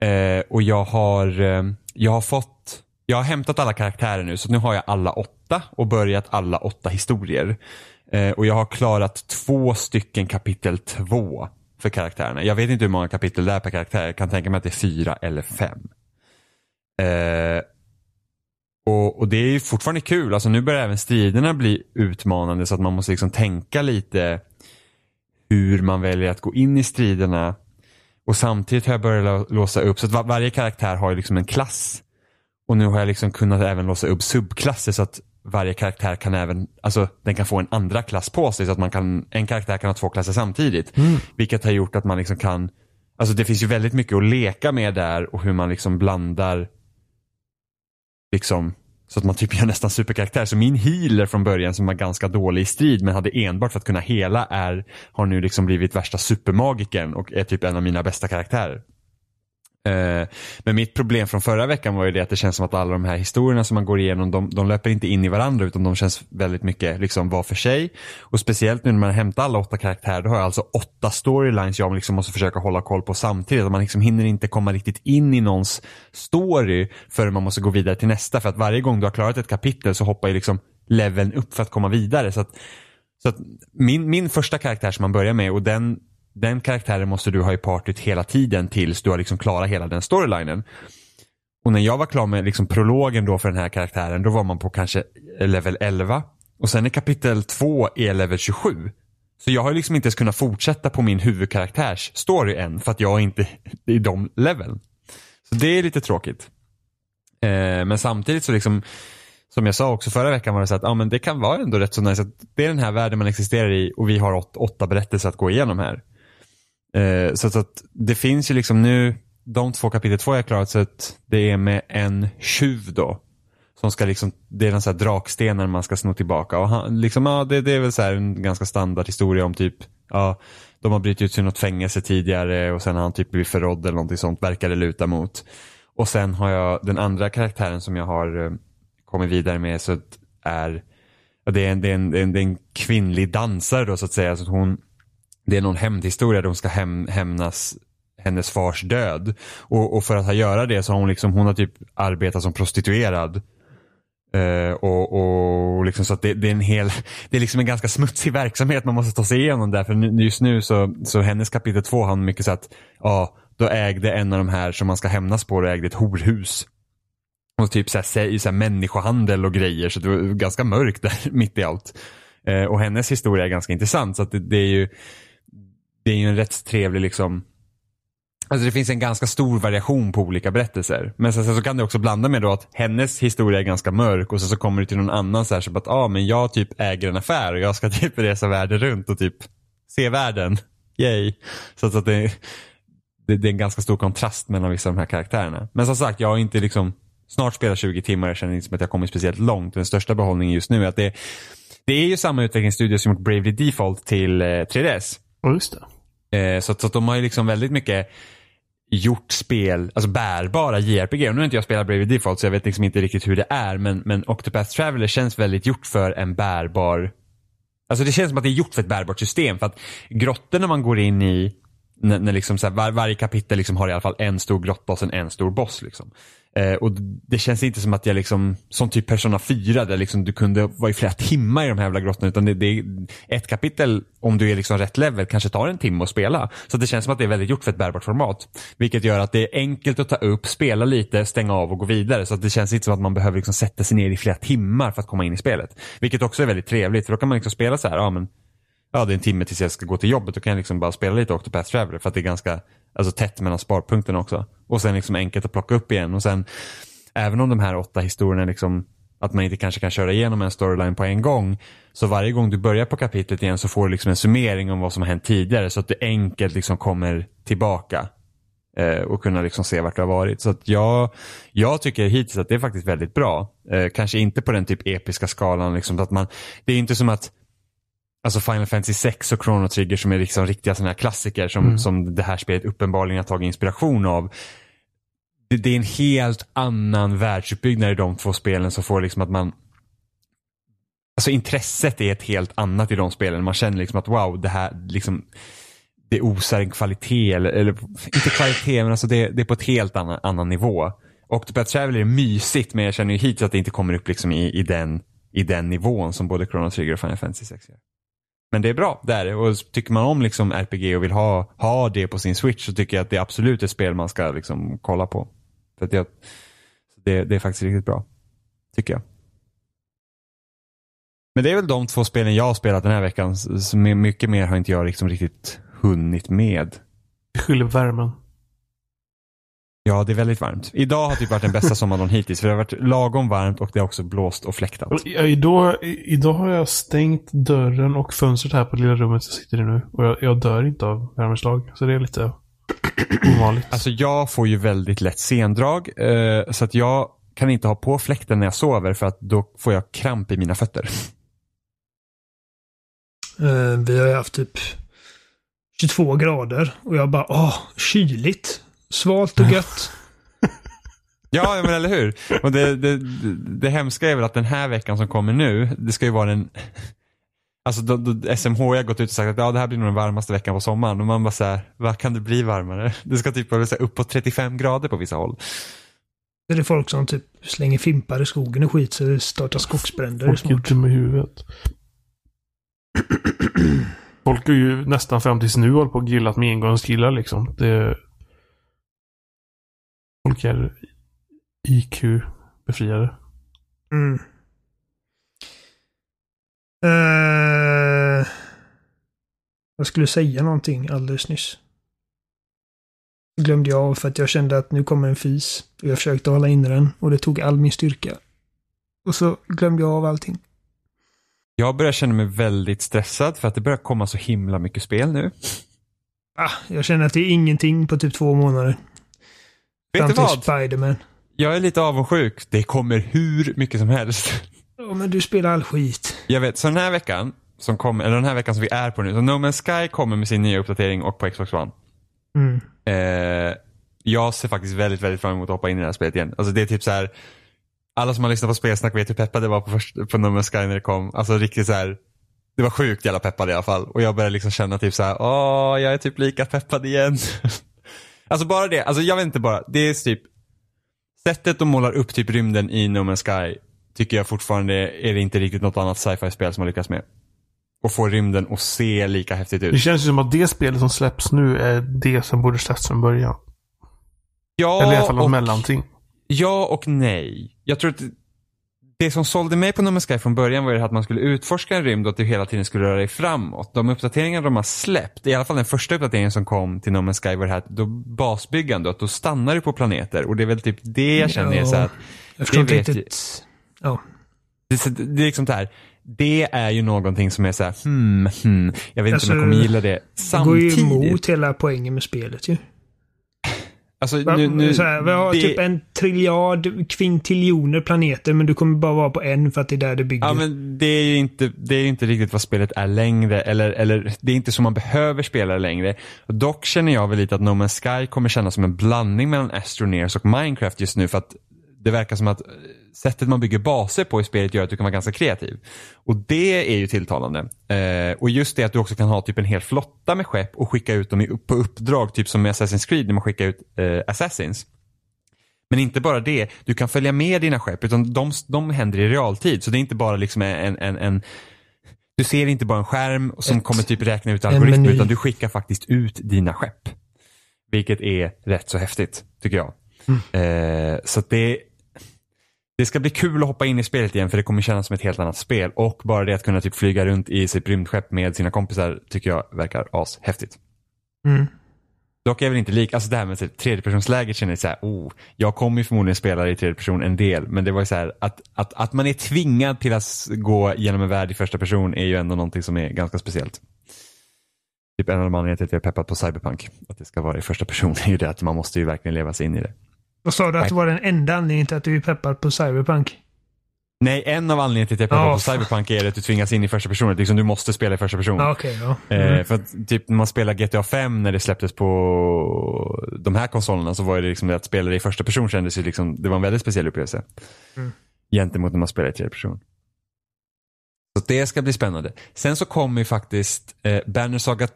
Eh, och jag har, eh, jag har fått, jag har hämtat alla karaktärer nu så nu har jag alla åtta och börjat alla åtta historier. Eh, och jag har klarat två stycken kapitel två för karaktärerna. Jag vet inte hur många kapitel det är per karaktär. Jag kan tänka mig att det är fyra eller fem. Eh, och, och det är ju fortfarande kul. Alltså nu börjar även striderna bli utmanande så att man måste liksom tänka lite hur man väljer att gå in i striderna. Och samtidigt har jag börjat lå- låsa upp så att var, varje karaktär har ju liksom en klass. Och nu har jag liksom kunnat även låsa upp subklasser så att varje karaktär kan även, alltså den kan få en andra klass på sig så att man kan, en karaktär kan ha två klasser samtidigt. Vilket har gjort att man liksom kan, alltså det finns ju väldigt mycket att leka med där och hur man liksom blandar liksom så att man typ gör nästan superkaraktär. Så min healer från början som var ganska dålig i strid men hade enbart för att kunna hela är, har nu liksom blivit värsta supermagiken och är typ en av mina bästa karaktärer. Eh, men mitt problem från förra veckan var ju det att det känns som att alla de här historierna som man går igenom, de, de löper inte in i varandra utan de känns väldigt mycket liksom var för sig. Och speciellt nu när man hämtar alla åtta karaktärer, då har jag alltså åtta storylines jag liksom måste försöka hålla koll på samtidigt. Man liksom hinner inte komma riktigt in i någons story förrän man måste gå vidare till nästa. För att varje gång du har klarat ett kapitel så hoppar ju liksom leveln upp för att komma vidare. Så att, så att min, min första karaktär som man börjar med och den den karaktären måste du ha i partyt hela tiden tills du har liksom klarat hela den storylinen. Och när jag var klar med liksom prologen då för den här karaktären, då var man på kanske level 11. Och sen är kapitel 2 är level 27. Så jag har liksom inte ens kunnat fortsätta på min huvudkaraktärs story än för att jag inte är i de leveln. Så det är lite tråkigt. Eh, men samtidigt så liksom, som jag sa också förra veckan var det så att ah, men det kan vara ändå rätt så nice att det är den här världen man existerar i och vi har åt, åtta berättelser att gå igenom här. Eh, så, att, att det finns ju liksom nu, de två kapitel två jag klarat så att det är med en tjuv då. Som ska liksom, det är den sån här drakstenen man ska sno tillbaka. Och han, liksom, ja, det, det är väl så en ganska standard historia om typ, ja, de har brutit ut sig något fängelse tidigare och sen har han typ blivit förrådd eller någonting sånt, verkar det luta mot. Och sen har jag den andra karaktären som jag har eh, kommit vidare med så att är, det är en, det är en, det är en, det är en kvinnlig dansare då så att säga. Så att hon, det är någon hämndhistoria där hon ska häm, hämnas hennes fars död. Och, och för att ha göra det så har hon liksom, hon har typ arbetat som prostituerad. Uh, och, och liksom så att det, det, är en hel, (laughs) det är liksom en ganska smutsig verksamhet man måste ta sig igenom där. För just nu så, så hennes kapitel två handlar mycket så att, ja, då ägde en av de här som man ska hämnas på, då ägde ett horhus. Och typ så här, så här, människohandel och grejer, så det var ganska mörkt där (laughs) mitt i allt. Uh, och hennes historia är ganska intressant, så att det, det är ju det är ju en rätt trevlig liksom Alltså det finns en ganska stor variation på olika berättelser. Men sen, sen så kan det också blanda med då att hennes historia är ganska mörk och sen så kommer det till någon annan så här så att ah, men jag typ äger en affär och jag ska (laughs) typ resa världen runt och typ se världen. Yay. Så, så att det, det, det, är en ganska stor kontrast mellan vissa av de här karaktärerna. Men som sagt, jag har inte liksom snart spelat 20 timmar. Jag känner inte som att jag kommit speciellt långt. Den största behållningen just nu är att det, det är ju samma utvecklingsstudio som gjort Bravely Default till eh, 3DS. Ja, just det. Eh, så, så att de har ju liksom väldigt mycket gjort spel, alltså bärbara JRPG. Och nu har inte jag spelat Bravely Default så jag vet liksom inte riktigt hur det är. Men, men Octopath Traveler känns väldigt gjort för en bärbar Alltså det känns som att det är gjort för ett bärbart system. För att grottorna man går in i, när, när liksom så här, var, varje kapitel liksom har i alla fall en stor grotta och sen en stor boss. Liksom. Eh, och det känns inte som att jag liksom, som typ Persona 4 där liksom du kunde vara i flera timmar i de här jävla grottorna. Utan det, det är ett kapitel, om du är liksom rätt level, kanske tar en timme att spela. Så det känns som att det är väldigt gjort för ett bärbart format. Vilket gör att det är enkelt att ta upp, spela lite, stänga av och gå vidare. Så det känns inte som att man behöver liksom sätta sig ner i flera timmar för att komma in i spelet. Vilket också är väldigt trevligt, för då kan man liksom spela så här, ja men ja, det är en timme tills jag ska gå till jobbet. Då kan jag liksom bara spela lite Octopath Traveler för att det är ganska alltså, tätt mellan sparpunkterna också. Och sen liksom enkelt att plocka upp igen. Och sen, även om de här åtta historierna liksom att man inte kanske kan köra igenom en storyline på en gång. Så varje gång du börjar på kapitlet igen så får du liksom en summering om vad som har hänt tidigare så att du enkelt liksom kommer tillbaka. Eh, och kunna liksom se vart du har varit. Så att jag, jag tycker hittills att det är faktiskt väldigt bra. Eh, kanske inte på den typ episka skalan. Liksom, att man, det är inte som att Alltså Final Fantasy 6 och Chrono Trigger som är liksom riktiga sådana här klassiker som, mm. som det här spelet uppenbarligen har tagit inspiration av. Det, det, är en helt annan världsuppbyggnad i de två spelen som får liksom att man Alltså intresset är ett helt annat i de spelen. Man känner liksom att wow, det här liksom det osar en kvalitet eller, eller inte kvalitet men alltså det, det är på ett helt annan, annan nivå. Octopath Traveler är mysigt men jag känner ju hittills att det inte kommer upp liksom i, i, den, i den nivån som både Chrono Trigger och Final Fantasy 6 gör. Men det är bra där och tycker man om liksom RPG och vill ha, ha det på sin switch så tycker jag att det är absolut ett spel man ska liksom kolla på. För att det, det är faktiskt riktigt bra. Tycker jag. Men det är väl de två spelen jag har spelat den här veckan. Så mycket mer har inte jag liksom riktigt hunnit med. Skyller värmen. Ja, det är väldigt varmt. Idag har typ varit den bästa sommardagen (laughs) hittills. För det har varit lagom varmt och det har också blåst och fläktat. Ja, idag, idag har jag stängt dörren och fönstret här på det lilla rummet jag sitter i nu. Och jag, jag dör inte av värmeslag. Så det är lite (clears throat) ovanligt. Alltså jag får ju väldigt lätt sendrag. Eh, så att jag kan inte ha på fläkten när jag sover för att då får jag kramp i mina fötter. Uh, vi har ju haft typ 22 grader och jag bara, åh, kyligt. Svalt och gött. (laughs) ja, men eller hur. Och det, det, det hemska är väl att den här veckan som kommer nu, det ska ju vara den (laughs) Alltså då, då, SMH har gått ut och sagt att ja, det här blir nog den varmaste veckan på sommaren. Och man bara såhär, vad kan det bli varmare? (laughs) Det ska typ vara uppåt 35 grader på vissa håll. Det är folk som typ slänger fimpar i skogen och skit så det startar skogsbränder. Folk är dumma i huvudet. (clears throat) Folk är ju nästan fram tills nu hållit på och grillat med engångsgrillar liksom. Det, folk är IQ-befriade. Mm. Eh, jag skulle säga någonting alldeles nyss. Glömde jag av för att jag kände att nu kommer en fis. Och jag försökte hålla inne den och det tog all min styrka. Och så glömde jag av allting. Jag börjar känna mig väldigt stressad för att det börjar komma så himla mycket spel nu. Ah, jag känner att det är ingenting på typ två månader. Vet du vad? Spiderman. Jag är lite avundsjuk. Det kommer hur mycket som helst. Ja, men du spelar all skit. Jag vet, så den här veckan, som kommer, eller den här veckan som vi är på nu, så No Man's Sky kommer med sin nya uppdatering och på Xbox One. Mm. Eh, jag ser faktiskt väldigt, väldigt fram emot att hoppa in i det här spelet igen. Alltså det är typ så här. Alla som har lyssnat på spelsnack vet hur peppade det var på, först, på No Man's Sky när det kom. Alltså riktigt så här. Det var sjukt jävla peppad i alla fall. Och jag började liksom känna typ så här, åh, jag är typ lika peppad igen. (laughs) alltså bara det, alltså jag vet inte bara, det är typ, sättet de målar upp typ rymden i No Man's Sky tycker jag fortfarande är det inte riktigt något annat sci-fi-spel som har lyckats med. Och få rymden att se lika häftigt Det ut. känns ju som att det spelet som släpps nu är det som borde släppts från början. Ja, Eller i alla fall något mellanting. Ja och nej. Jag tror att det- som sålde mig på No Man's Sky från början var ju att man skulle utforska en rymd och att du hela tiden skulle röra dig framåt. De uppdateringar de har släppt, i alla fall den första uppdateringen som kom till No Man's Sky var det här att då basbyggande, att då stannar du på planeter. Och det är väl typ det jag känner är så att Jag förstår inte riktigt. Ja. det, det är liksom det här, det är ju någonting som är så här, hmm, hmm, jag vet inte Alltså, om jag kommer gilla det. Det går ju Samtidigt, emot hela poängen med spelet ju. Alltså nu, nu, så här, vi har det- typ en triljard kvintiljoner planeter men du kommer bara vara på en för att det är där det bygger. Ja men det är ju inte, det är inte riktigt vad spelet är längre. Eller, eller det är inte så man behöver spela längre. Dock känner jag väl lite att No Man's Sky kommer kännas som en blandning mellan Astroneers och Minecraft just nu. För att det verkar som att sättet man bygger baser på i spelet gör att du kan vara ganska kreativ. Och det är ju tilltalande. Eh, och just det att du också kan ha typ en hel flotta med skepp och skicka ut dem i, på uppdrag. Typ som med Assassin's Creed när man skickar ut eh, Assassins. Men inte bara det, du kan följa med dina skepp utan de, de händer i realtid. Så det är inte bara liksom en, en, en du ser inte bara en skärm som Ett- kommer typ räkna ut algoritmer utan du skickar faktiskt ut dina skepp. Vilket är rätt så häftigt tycker jag. Eh, så det, det ska bli kul att hoppa in i spelet igen för det kommer kännas som ett helt annat spel. Och bara det att kunna typ flyga runt i sitt rymdskepp med sina kompisar tycker jag verkar ashäftigt. Mm. Dock är väl inte lik, alltså det här med typ tredjepersonsläget känner jag så här, oh, jag kommer ju förmodligen spela i tredje person en del, men det var ju så här att, att, att man är tvingad till att gå genom en värld i första person är ju ändå någonting som är ganska speciellt. Typ en av de anledningarna till att jag är peppad på Cyberpunk, att det ska vara i första person, (laughs) är ju det att man måste ju verkligen leva sig in i det. Vad sa du att det var den enda anledningen till att du är peppad på Cyberpunk? Nej, en av anledningarna till att jag är peppad Ja, på. Cyberpunk är att du tvingas in i första person, att liksom du måste spela i första person. Okej. ja. Eh, Mm. för att typ när man spelar GTA 5 när det släpptes på de här konsolerna så var det liksom det att spela i första person kändes ju liksom, det var en väldigt speciell upplevelse. Mm. Gentemot när man spelar i tredje person. Så det ska bli spännande. Sen så kommer ju faktiskt eh, Banner Saga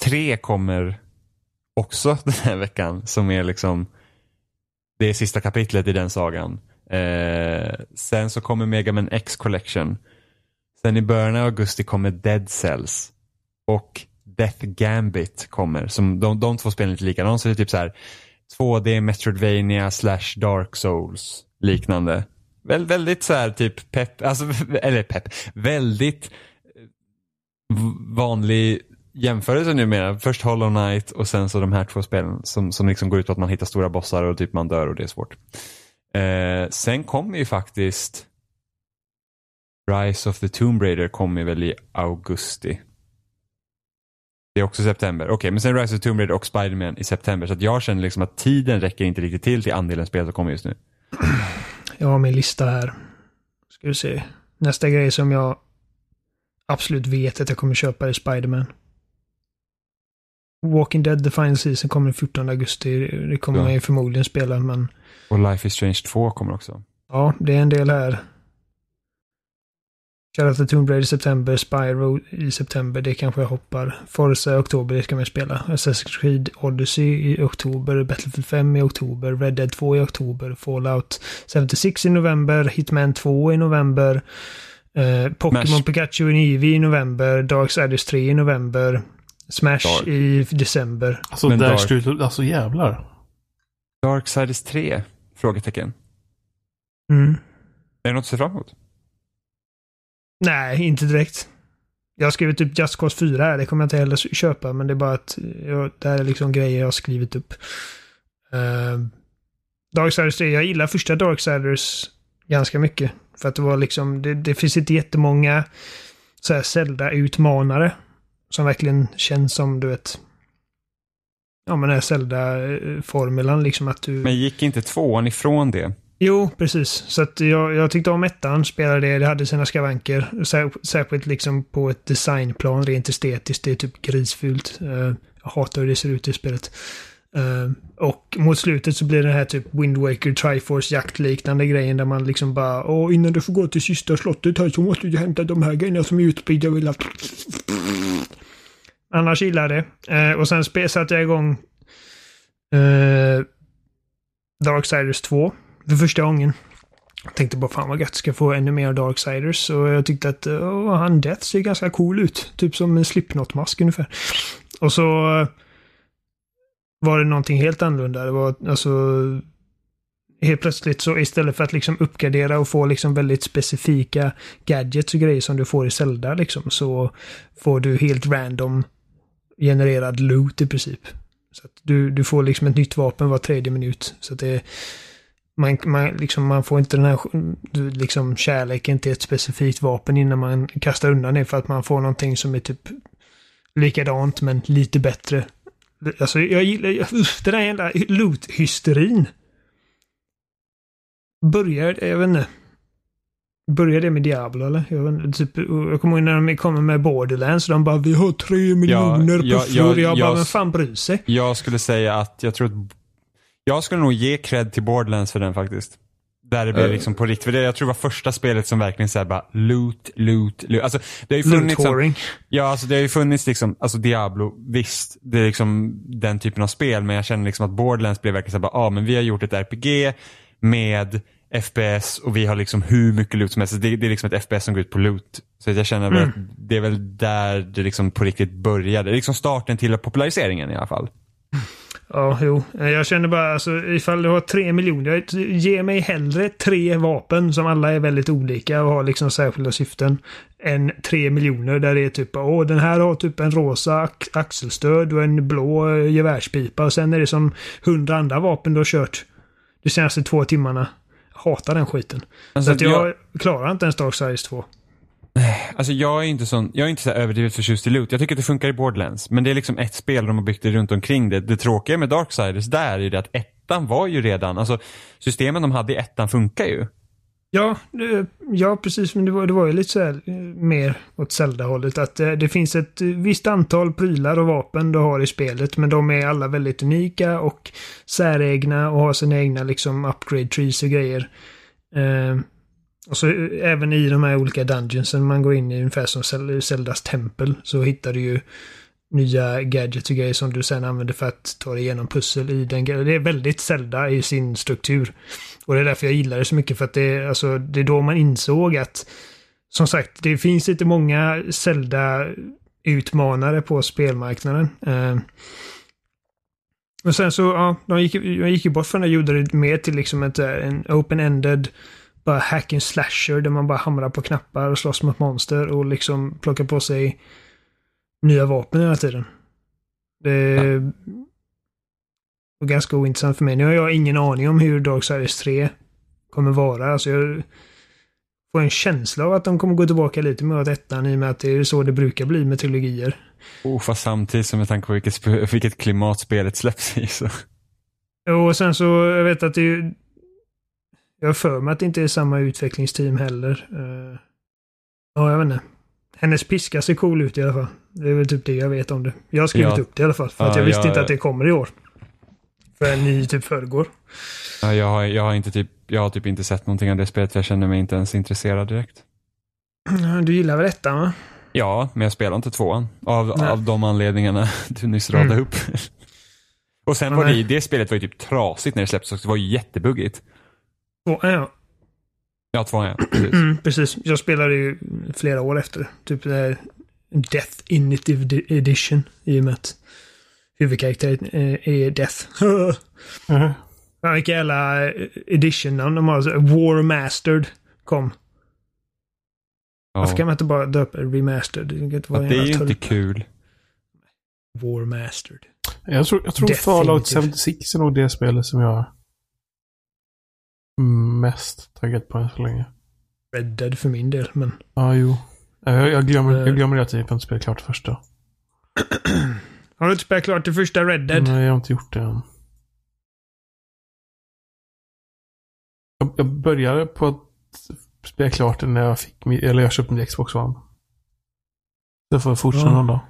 3 kommer också (laughs) den här veckan som är liksom det är sista kapitlet i den sagan. Eh, sen så kommer Mega Man X Collection. Sen i början av augusti kommer Dead Cells. Och Death Gambit kommer. Som de, de två spelen är lite likadana. Så det är typ så här 2D Metroidvania slash Dark Souls liknande. Vä väldigt så här typ pepp, alltså, (laughs) eller pepp, väldigt vanlig jämförelse numera. Först Hollow Knight och sen så de här två spelen som, som liksom går ut på att man hittar stora bossar och typ man dör och det är svårt. Eh, sen kommer ju faktiskt Rise of the Tomb Raider kommer väl i augusti. Det är också september. Okej, men sen Rise of the Tomb Raider och Spider-Man i september. Så att jag känner liksom att tiden räcker inte riktigt till till andelen spel som kommer just nu. (clears throat) Jag har min lista här. Ska vi se. Nästa grej som jag absolut vet att jag kommer köpa är Spiderman. Walking Dead The Final Season kommer den 14 augusti. Det kommer Ja. man ju förmodligen spela, men Och Life is Strange 2 kommer också. ja, det är en del här. Shadow of the Tomb Raider i september, Spyro i september, det kanske jag hoppar. Forza i oktober, det ska man spela. Assassin's Creed Odyssey i oktober, Battlefield 5 i oktober, Red Dead 2 i oktober, Fallout 76 i november, Hitman 2 i november, eh, Pokémon. Pikachu och Eevee i november, Darksiders 3 i november, Smash Dark. i december. Alltså Men där Dark-. Alltså jävlar. Darksiders 3? Frågetecken. Mm. Är det något att se fram emot? Nej, inte direkt. Jag har skrivit upp Just Cause 4 här. Det kommer jag inte heller köpa, men det är bara att jag, det här är liksom grejer jag har skrivit upp. Uh, Darksiders 3, jag gillar första Darksiders ganska mycket. För att det var liksom, det, det finns inte jättemånga så här Zelda-utmanare. Som verkligen känns som, du vet, ja men här Zelda-formulan liksom att du... Men gick inte tvåan ifrån det? Jo, precis. Så att jag, jag tyckte om ettan, spelade det, det hade sina skavanker. Särskilt liksom på ett designplan, rent estetiskt. Det är typ grisfult. Uh, jag hatar hur det ser ut i spelet. Uh, och mot slutet så blir det här typ Wind Waker Triforce jaktliknande grejen där man liksom bara Åh, innan du får gå till sista slottet här så måste du hämta de här grejerna som är utspridda över Annars gillar jag det. Eh, och sen satte jag igång eh, Darksiders 2 för första gången. Jag tänkte bara fan vad gött, ska få ännu mer Darksiders. Och jag tyckte att oh, han Death ser ganska cool ut. Typ som en Slipknot-mask ungefär. Och så eh, var det någonting helt annorlunda. Det var alltså helt plötsligt så istället för att liksom uppgradera och få liksom väldigt specifika gadgets och grejer som du får i Zelda liksom så får du helt random genererad loot i princip. Så att du, du får liksom ett nytt vapen var tredje minut. Så att det man, man, liksom, man får inte den här liksom, kärleken till ett specifikt vapen innan man kastar undan det för att man får någonting som är typ likadant men lite bättre. Alltså jag gillar, uff, den där jävla loot-hysterin. Börjar, jag vet inte. Börjar det med Diablo eller? Jag, typ, jag kommer ihåg när de kommer med Borderlands och de bara vi har tre miljoner ja, ja, ja, Jag bara, vem fan bryr sig? Jag skulle säga att jag tror att jag skulle nog ge cred till Borderlands för den faktiskt. Där det blir uh. liksom på riktigt. För det, jag tror det var första spelet som verkligen såhär bara loot, loot, loot. Alltså det har ju funnits. Som, ja, alltså det har ju funnits liksom, alltså Diablo, visst. Det är liksom den typen av spel. Men jag känner liksom att Borderlands blev verkligen såhär bara, ja ah, men vi har gjort ett RPG med FPS och vi har liksom hur mycket loot som helst. Det, det är liksom ett FPS som går ut på loot. Så jag känner mm. att det är väl där det liksom på riktigt började. Det är liksom starten till populariseringen i alla fall. Ja, jo. Jag känner bara alltså ifall du har tre miljoner. Ge mig hellre tre vapen som alla är väldigt olika och har liksom särskilda syften. Än tre miljoner där det är typ åh den här har typ en rosa axelstöd och en blå eh, gevärspipa och sen är det som hundra andra vapen du har kört de senaste två timmarna. Hatar den skiten. Alltså, så att jag, jag klarar inte ens Dark Size 2. Alltså jag är inte sån, jag är inte så överdrivet förtjust i loot. Jag tycker att det funkar i Borderlands. Men det är liksom ett spel de har byggt det runt omkring det. Det tråkiga med Darksiders där är det att ettan var ju redan, alltså systemen de hade i ettan funkar ju. Ja, ja precis. Men det var, det var ju lite så här eh, mer åt Zelda-hållet. Att det, det finns ett eh, visst antal prylar och vapen du har i spelet. Men de är alla väldigt unika och säregna och har sina egna liksom upgrade trees och grejer. Eh, och så även i de här olika dungeonsen man går in i ungefär som Zeldas tempel så hittar du ju nya gadgets och grejer som du sen använder för att ta dig igenom pussel i den Det är väldigt Zelda i sin struktur. Och det är därför jag gillar det så mycket för att det är, alltså, det är då man insåg att som sagt, det finns inte många Zelda-utmanare på spelmarknaden. Eh. och sen så, ja, de gick, de gick ju bort från det och gjorde det mer till liksom ett, en open-ended bara hack and slasher där man bara hamrar på knappar och slåss mot monster och liksom plockar på sig nya vapen hela tiden. Det är ja. ganska ointressant för mig. Nu har jag ingen aning om hur Darksiders 3 kommer vara. Alltså jag får en känsla av att de kommer gå tillbaka lite med ettan i och med att det är så det brukar bli med trilogier. Oh, fast samtidigt som med tanke på vilket, vilket klimat spelet släpps i så. Och sen så, jag vet att det är jag har för mig att det inte är samma utvecklingsteam heller. Uh, ja, jag vet inte. Hennes piska ser cool ut i alla fall. Det är väl typ det jag vet om det. Jag har skrivit ja. upp det i alla fall. För ja, att jag visste jag, inte att det kommer i år. Förrän i typ förrgår. Ja, jag, har, jag, har inte typ, jag har typ inte sett någonting av det spelet. Jag känner mig inte ens intresserad direkt. (clears throat) Du gillar väl ettan va? Ja, men jag spelar inte tvåan. Av, av de anledningarna (laughs) du nyss radade mm. upp. (laughs) Och sen var det, det spelet var ju typ trasigt när det släpptes. Det var ju jättebuggigt. Tvåan ja. Ja, tvåan ja. (clears throat) Precis. Mm, precis. Jag spelade ju flera år efter. Typ det här Death Initiative Edition. I och med att huvudkaraktären är Death. (laughs) mm. Ja, vilka jävla eh, edition de har. så- War Mastered kom. Varför kan man inte bara döpa remastered? Det, inte vara att det är ju inte kul. War Mastered. Jag tror, jag tror. Fallout 76 är nog det spelet som jag mest taggad på än så länge. Red Dead för min del, men... Ja, jo. Jag, jag, glömmer, Eh. jag glömmer att jag inte spelat klart första. (clears throat) Har du inte spelat klart det första Red Dead? Nej, jag har inte gjort det än. Jag, jag började på att spela klart det när jag fick min, eller jag köpte min Xbox One. Det får jag fortsätta Ja. någon dag.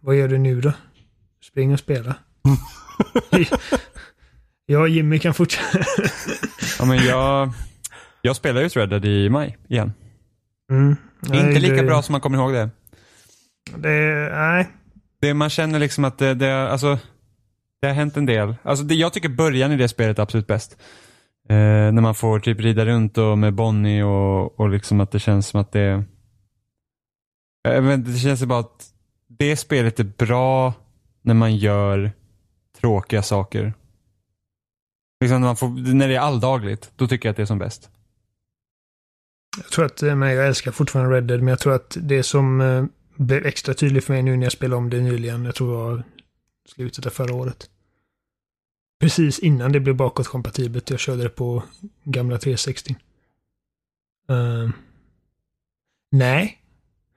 Vad gör du nu då? Spring och spela. (laughs) (laughs) jag och Jimmy kan fortsätta. (laughs) Ja, men jag, jag spelar ut Red Dead i maj igen. Mm. Nej, inte lika det- bra som man kommer ihåg det. Det, nej. det. Man känner liksom att det, det, alltså, det har hänt en del. Alltså det, jag tycker början i det spelet är absolut bäst. Eh, när man får typ rida runt och med Bonnie och, och liksom att det känns som att det... Inte, det känns bara att det spelet är bra när man gör tråkiga saker. Liksom när, man får, när det är alldagligt, då tycker jag att det är som bäst. Jag tror att, eh, men jag älskar fortfarande Red Dead, men jag tror att det som eh, blev extra tydligt för mig nu när jag spelade om det nyligen, jag tror det var slutet av förra året. Precis innan det blev bakåtkompatibelt. Jag körde det på gamla 360. Uh, eh, nej.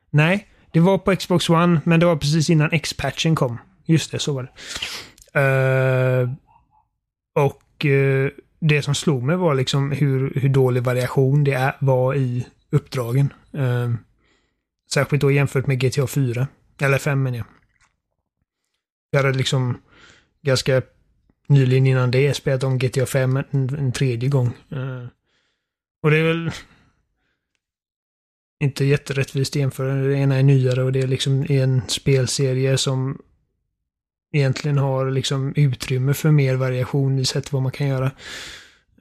Nej, det var på Xbox One, men det var precis innan X-patchen kom. Just det, så var det. Uh, och eh, det som slog mig var liksom hur, hur dålig variation det är, var i uppdragen. Eh, särskilt då jämfört med GTA 4. Eller 5 menar jag. Jag hade liksom ganska nyligen innan det spelat om GTA 5 en, en tredje gång. Eh, och det är väl inte jätterättvist att jämföra. Det ena är nyare och det är liksom en spelserie som egentligen har liksom utrymme för mer variation i sätt vad man kan göra.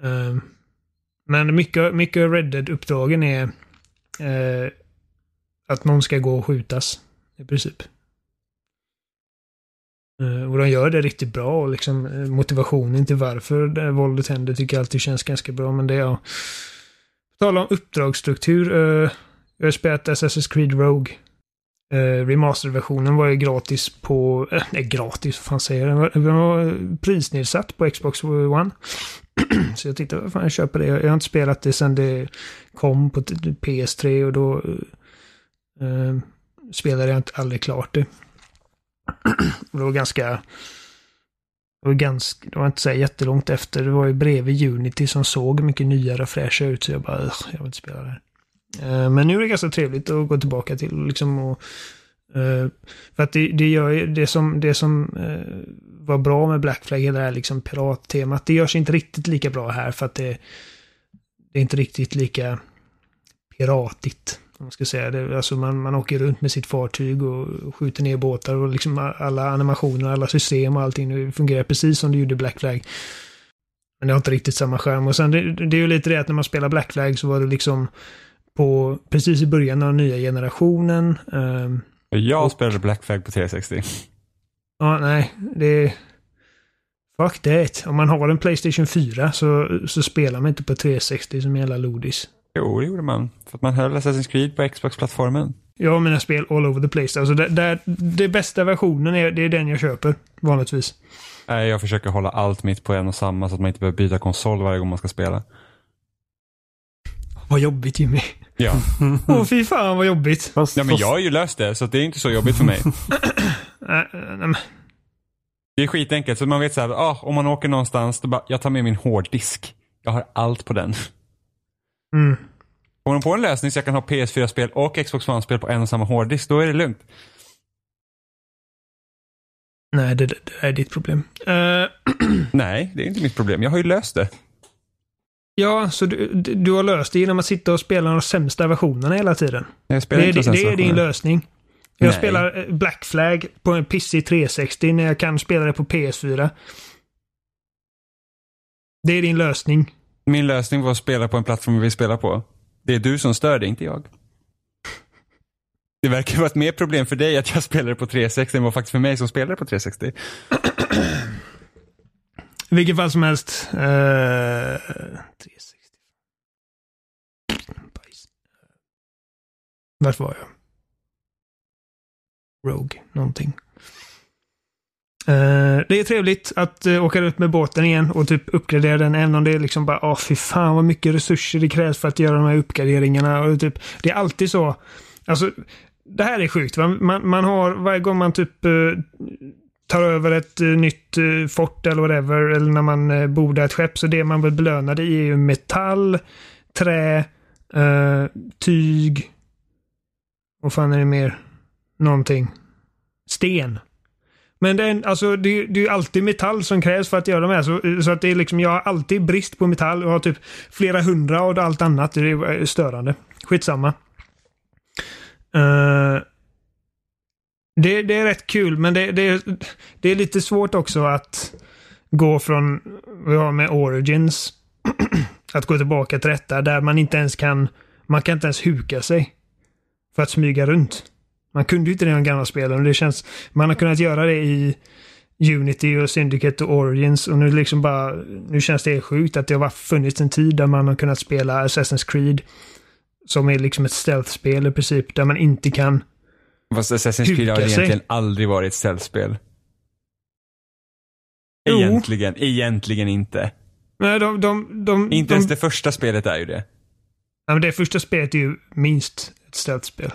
Ehm, men mycket, mycket Red Dead-uppdragen är eh, att någon ska gå och skjutas. I princip. Eh, och de gör det riktigt bra och liksom eh, motivationen till varför det våldet händer tycker jag alltid känns ganska bra. Men det är ja. Tala om uppdragsstruktur. Jag har spelat Assassin's Creed Rogue. Uh, Remasterversionen var ju gratis på... Eh, nej, gratis, vad fan säger jag? Den var, eh, prisnedsatt på Xbox One. (clears throat) Så jag tänkte, vad fan, jag köper det. Jag har inte spelat det sedan det kom på PS3 och då eh, eh, spelade jag inte aldrig klart det. (clears throat) Och det var ganska... Det var ganska, det var inte så jättelångt efter. Det var ju bredvid Unity som såg mycket nyare och fräscha ut. Så jag bara, jag vill inte spela det här. Eh, men nu är det ganska trevligt att gå tillbaka till liksom och... Eh, för att det, det gör det som, det som eh, var bra med Black Flag, hela det här liksom pirattemat, det görs inte riktigt lika bra här för att det, det är inte riktigt lika piratigt. Om man ska säga det. Alltså man, man åker runt med sitt fartyg och skjuter ner båtar och liksom alla animationer, alla system och allting fungerar precis som det gjorde i Black Flag. Men det har inte riktigt samma skärm. Och sen det, det är ju lite det att när man spelar Black Flag så var det liksom på precis i början av den nya generationen. ehm, Jag Och- spelade Black Flag på 360. Ja, nej, det... Fuck that. Om man har en Playstation 4 så, så spelar man inte på 360 som jävla lodis. Jo, det gjorde man. För att man höll Assassin's Creed på Xbox-plattformen. Jag har mina spel all over the place. Alltså det, det, det bästa versionen är, det är den jag köper, vanligtvis. Nej, jag försöker hålla allt mitt på en och samma så att man inte behöver byta konsol varje gång man ska spela. Vad jobbigt Jimmy. Ja, Åh fy fan vad jobbigt. Fast, ja men fast, jag har ju löst det så det är inte så jobbigt för mig. (laughs) Det är skitenkelt, så man vet så här, ah, om man åker någonstans, då bara, jag tar med min hårddisk. Jag har allt på den. mm. Kommer de på en lösning så jag kan ha PS4-spel och Xbox One-spel på en och samma hårddisk, då är det lugnt. Nej, det, det är ditt problem. Eh, (clears throat) Nej, det är inte mitt problem. Jag har ju löst det. Ja, så du, du har löst det genom att sitta och spela de sämsta versionerna hela tiden. Jag Det spelar är, inte det, det är din lösning. Jag Nej. spelar eh, Black Flag på en pissig 360 när jag kan spela det på PS4. Det är din lösning. Min lösning var att spela på en plattform vi vill spela på. Det är du som stör det, inte jag. Det verkar vara ett mer problem för dig att jag spelade på 360 än vad faktiskt för mig som spelade på 360. I vilket fall som helst. Uh, 360. Vart var jag? Rogue, någonting. Uh, det är trevligt att uh, åka ut med båten igen och typ uppgradera den. Även om det är liksom bara, ah, oh, fy fan vad mycket resurser det krävs för att göra de här uppgraderingarna. Och typ, det är alltid så. Alltså, det här är sjukt. Man, man har, varje gång man typ uh, tar över ett eh, nytt eh, fort eller whatever, eller när man eh, bordar ett skepp, så det man blir belönad i är ju metall, trä, tyg. Vad fan är det mer? Någonting. Sten. Men det är, alltså, det, det är alltid metall som krävs för att göra de här. Så, så att det är liksom, jag har alltid brist på metall och har typ flera hundra och allt annat. Det är störande. Skitsamma. Uh, det, det är rätt kul, men det, det, det är lite svårt också att gå från, vi har med Origins, (clears throat) att gå tillbaka till detta där man inte ens kan, man kan inte ens huka sig för att smyga runt. Man kunde ju inte det i de gamla spelen det känns... Man har kunnat göra det i Unity och Syndicate och Origins och nu liksom bara... Nu känns det sjukt att det har funnits en tid där man har kunnat spela Assassin's Creed. Som är liksom ett stealth-spel i princip, där man inte kan... Fast Assassin's Creed har egentligen aldrig varit ett stealth-spel. Egentligen, jo. egentligen inte. Nej, de, de, de, inte ens det första spelet är ju det. Ja, men det första spelet är ju minst ett stealth-spel.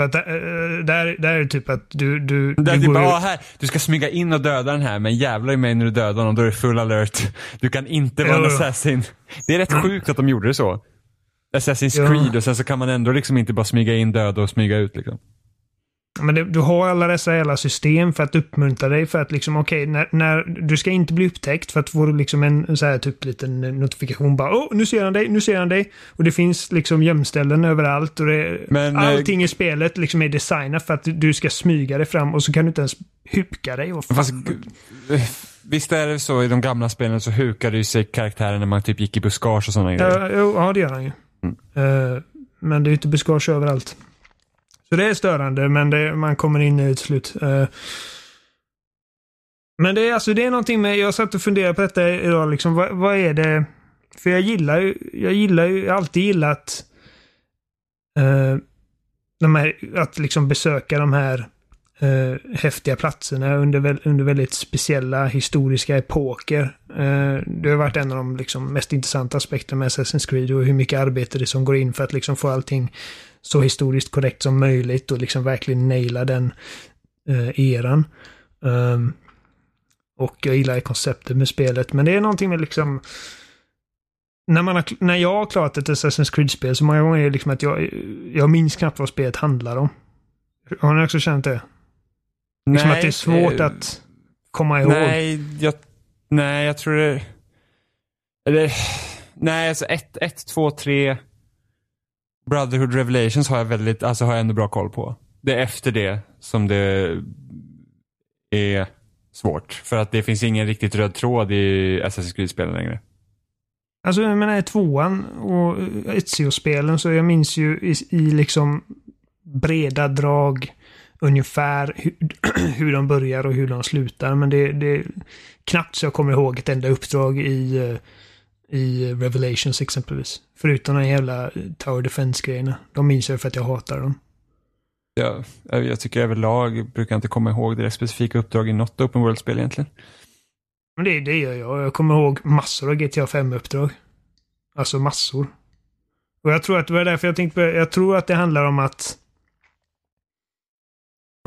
För att där, där, där är det typ att du... Du, det är du, typ, bara, här, du ska smyga in och döda den här, men jävlar i mig när du dödar honom, då är det full alert. Du kan inte vara en assassin. Det är rätt sjukt att de gjorde det så. Assassin's Creed och sen så kan man ändå liksom inte bara smyga in, döda och smyga ut liksom. Men det, du har alla dessa hela system för att uppmuntra dig för att liksom okej, okay, när, när, du ska inte bli upptäckt för att få liksom en så här typ liten notifikation bara åh, nu ser han dig, nu ser han dig. Och det finns liksom gömställen överallt och det, Men, eh, allting i spelet liksom är designat för att du ska smyga dig fram och så kan du inte ens huka dig. Och fast, visst är det så i de gamla spelen så hukade ju sig karaktären när man typ gick i buskage och sådana grejer? Ja, ja, det gör han ju. Mm. Uh, men det är ju inte buskage överallt. Så det är störande, men det, man kommer in i ett slut. Uh, men det är alltså, det är någonting med, jag satt och funderade på detta idag liksom, vad, vad är det? För jag gillar ju, jag gillar ju, jag har alltid gillat uh, de här, att liksom besöka de här uh, häftiga platserna under, under väldigt speciella historiska epoker. Uh, det har varit en av de liksom, mest intressanta aspekterna med Assassin's Creed och hur mycket arbete det som går in för att liksom få allting så historiskt korrekt som möjligt och liksom verkligen naila den uh, eran. Um, och jag gillar konceptet med spelet, men det är någonting med liksom när, man har, när jag har klarat ett Assassin's Creed-spel så många gånger är det liksom att jag, jag minns knappt vad spelet handlar om. Har ni också känt det? Nej, liksom att det är svårt eh, att komma ihåg. Nej, jag, nej, jag tror det... Eller, nej, alltså 1, 2, 3... Brotherhood Revelations har jag väldigt, alltså har jag ändå bra koll på. Det är efter det som det är svårt. För att det finns ingen riktigt röd tråd i Assassin's Creed-spelen längre. Alltså jag menar i tvåan och Ezio-spelen så jag minns ju i, i liksom breda drag ungefär hur, (clears throat) hur de börjar och hur de slutar. Men det, det är knappt så jag kommer ihåg ett enda uppdrag i eh, i Revelations exempelvis. Förutom de jävla Tower Defense-grejerna. De minns jag för att jag hatar dem. Ja, jag tycker överlag brukar jag inte komma ihåg det specifika uppdrag i något Open World-spel egentligen. Men det, det gör jag. Jag kommer ihåg massor av GTA 5-uppdrag. Alltså massor. Och jag tror att det var därför jag tänkte Jag tror att det handlar om att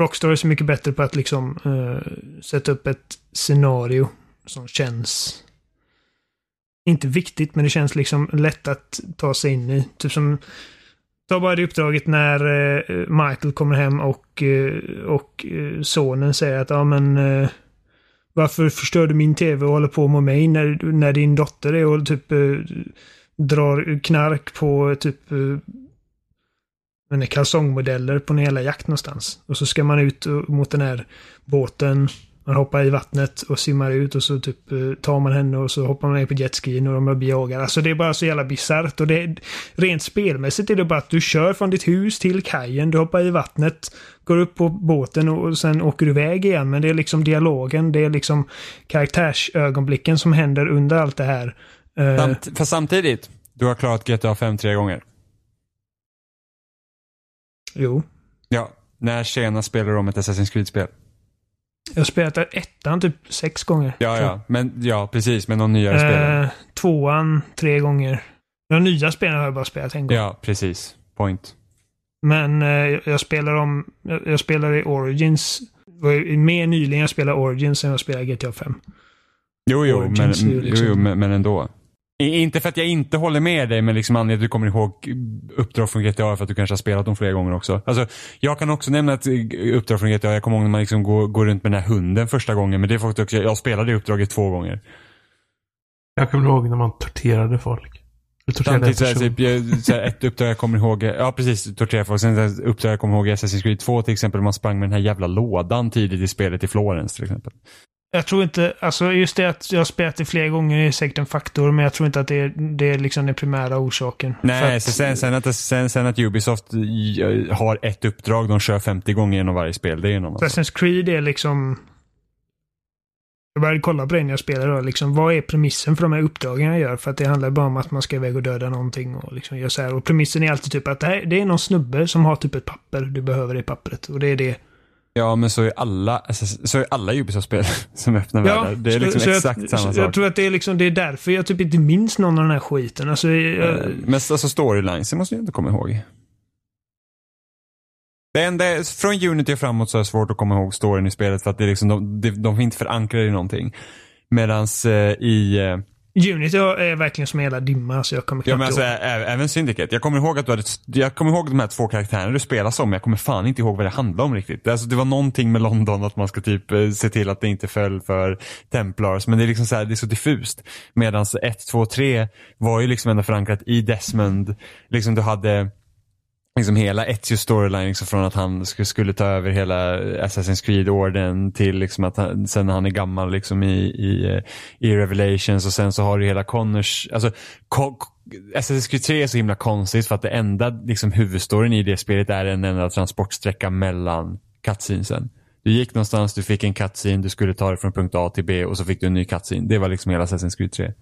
Rockstar är så mycket bättre på att liksom uh, sätta upp ett scenario som känns inte viktigt, men det känns liksom lätt att ta sig in i. Typ som Ta bara det uppdraget när eh, Michael kommer hem och, eh, och eh, sonen säger att ja men eh, varför förstör du min tv och håller på med mig när, när din dotter är och typ eh, drar knark på eh, typ eh, kalsongmodeller på en hela jakt någonstans. Och så ska man ut mot den här båten man hoppar i vattnet och simmar ut och så typ eh, tar man henne och så hoppar man ner på jetskien och de blir jagade. Alltså det är bara så jävla bisarrt och det rent spelmässigt är det bara att du kör från ditt hus till kajen, du hoppar i vattnet, går upp på båten och sen åker du iväg igen. Men det är liksom dialogen, det är liksom karaktärsögonblicken som händer under allt det här. Eh, Samt, för samtidigt, du har klarat GTA 5 tre gånger. jo. Ja. När spelade du om ett Assassin's Creed-spel? Jag har spelat ettan typ sex gånger. Ja, ja. Men, ja, precis. Med någon nyare. Eh, tvåan tre gånger. De nya spelen har jag bara spelat en gång. Ja, precis. Point. Men eh, jag spelar om... Jag, jag spelar i Origins. Det var mer nyligen jag spelade Origins än jag spelade GTA 5. Jo, jo, men, Origins ju liksom- jo, jo men, men ändå. Inte för att jag inte håller med dig, men liksom anledningen att du kommer ihåg uppdrag från GTA för att du kanske har spelat dem flera gånger också. Alltså, jag kan också nämna ett eh, uppdrag från GTA. Jag kommer ihåg när man liksom går, går runt med den här hunden första gången, men det är faktiskt också, jag spelade det uppdraget två gånger. Jag kommer ihåg när man torterade folk. Samtidigt så här, typ, jag, så här, ett uppdrag jag kommer ihåg, ja precis, tortera folk. Sen ett uppdrag jag kommer ihåg i Assassin's Creed 2 till exempel, man sprang med den här jävla lådan tidigt i spelet i Florens till exempel. Jag tror inte... Alltså just det att jag har spelat det flera gånger är säkert en faktor. Men jag tror inte att det är, det är liksom den primära orsaken. Nej, att, sen, sen, att, sen, sen att Ubisoft eh, har ett uppdrag de kör 50 gånger genom varje spel, det är någon alltså. Assassin's Creed är liksom... Jag började kolla på det när jag spelade då. Liksom, vad är premissen för de här uppdragen jag gör? För att det handlar bara om att man ska iväg och döda någonting och liksom göra så här. Och premissen är alltid typ att det, här, det är någon snubbe som har typ ett papper. Du behöver det pappret. Och det är det. Ja, men så är alla, alltså, så är alla Ubisoft-spel (laughs) som öppnar världar. Det är liksom så exakt jag, samma sak. Jag tror att det är liksom, det är därför jag typ inte minns någon av den här skiten. Alltså, jag, Eh, Men alltså storylines, det måste jag inte komma ihåg. Det enda, är- från Unity och framåt så är det svårt att komma ihåg storyn i spelet för att det är liksom, de, de, de är inte förankrade i någonting. Medans eh, i, eh, Unity är verkligen som jävla dimma. Så jag kommer ja knappt men alltså ihåg. även Syndicate. Jag kommer ihåg att du hade, jag kommer ihåg de här två karaktärerna du spelar som, men jag kommer fan inte ihåg vad det handlade om riktigt. Alltså det var någonting med London, att man ska typ eh, se till att det inte föll för Templars, men det är liksom så här, det är så diffust. Medans 1, 2, 3 var ju liksom ändå förankrat i Desmond. Liksom du hade liksom hela Ezio storyline liksom från att han skulle, ta över hela Assassin's Creed-orden till liksom att han, sen när han är gammal liksom i, i, i Revelations och sen så har du hela Connors, alltså Con- Assassin's Creed 3 är så himla konstigt för att det enda liksom huvudstoryn i det spelet är en enda transportsträcka mellan cutscenesen. Du gick någonstans, du fick en cutscene, du skulle ta det från punkt A till B och så fick du en ny cutscene. Det var liksom hela Assassin's Creed 3.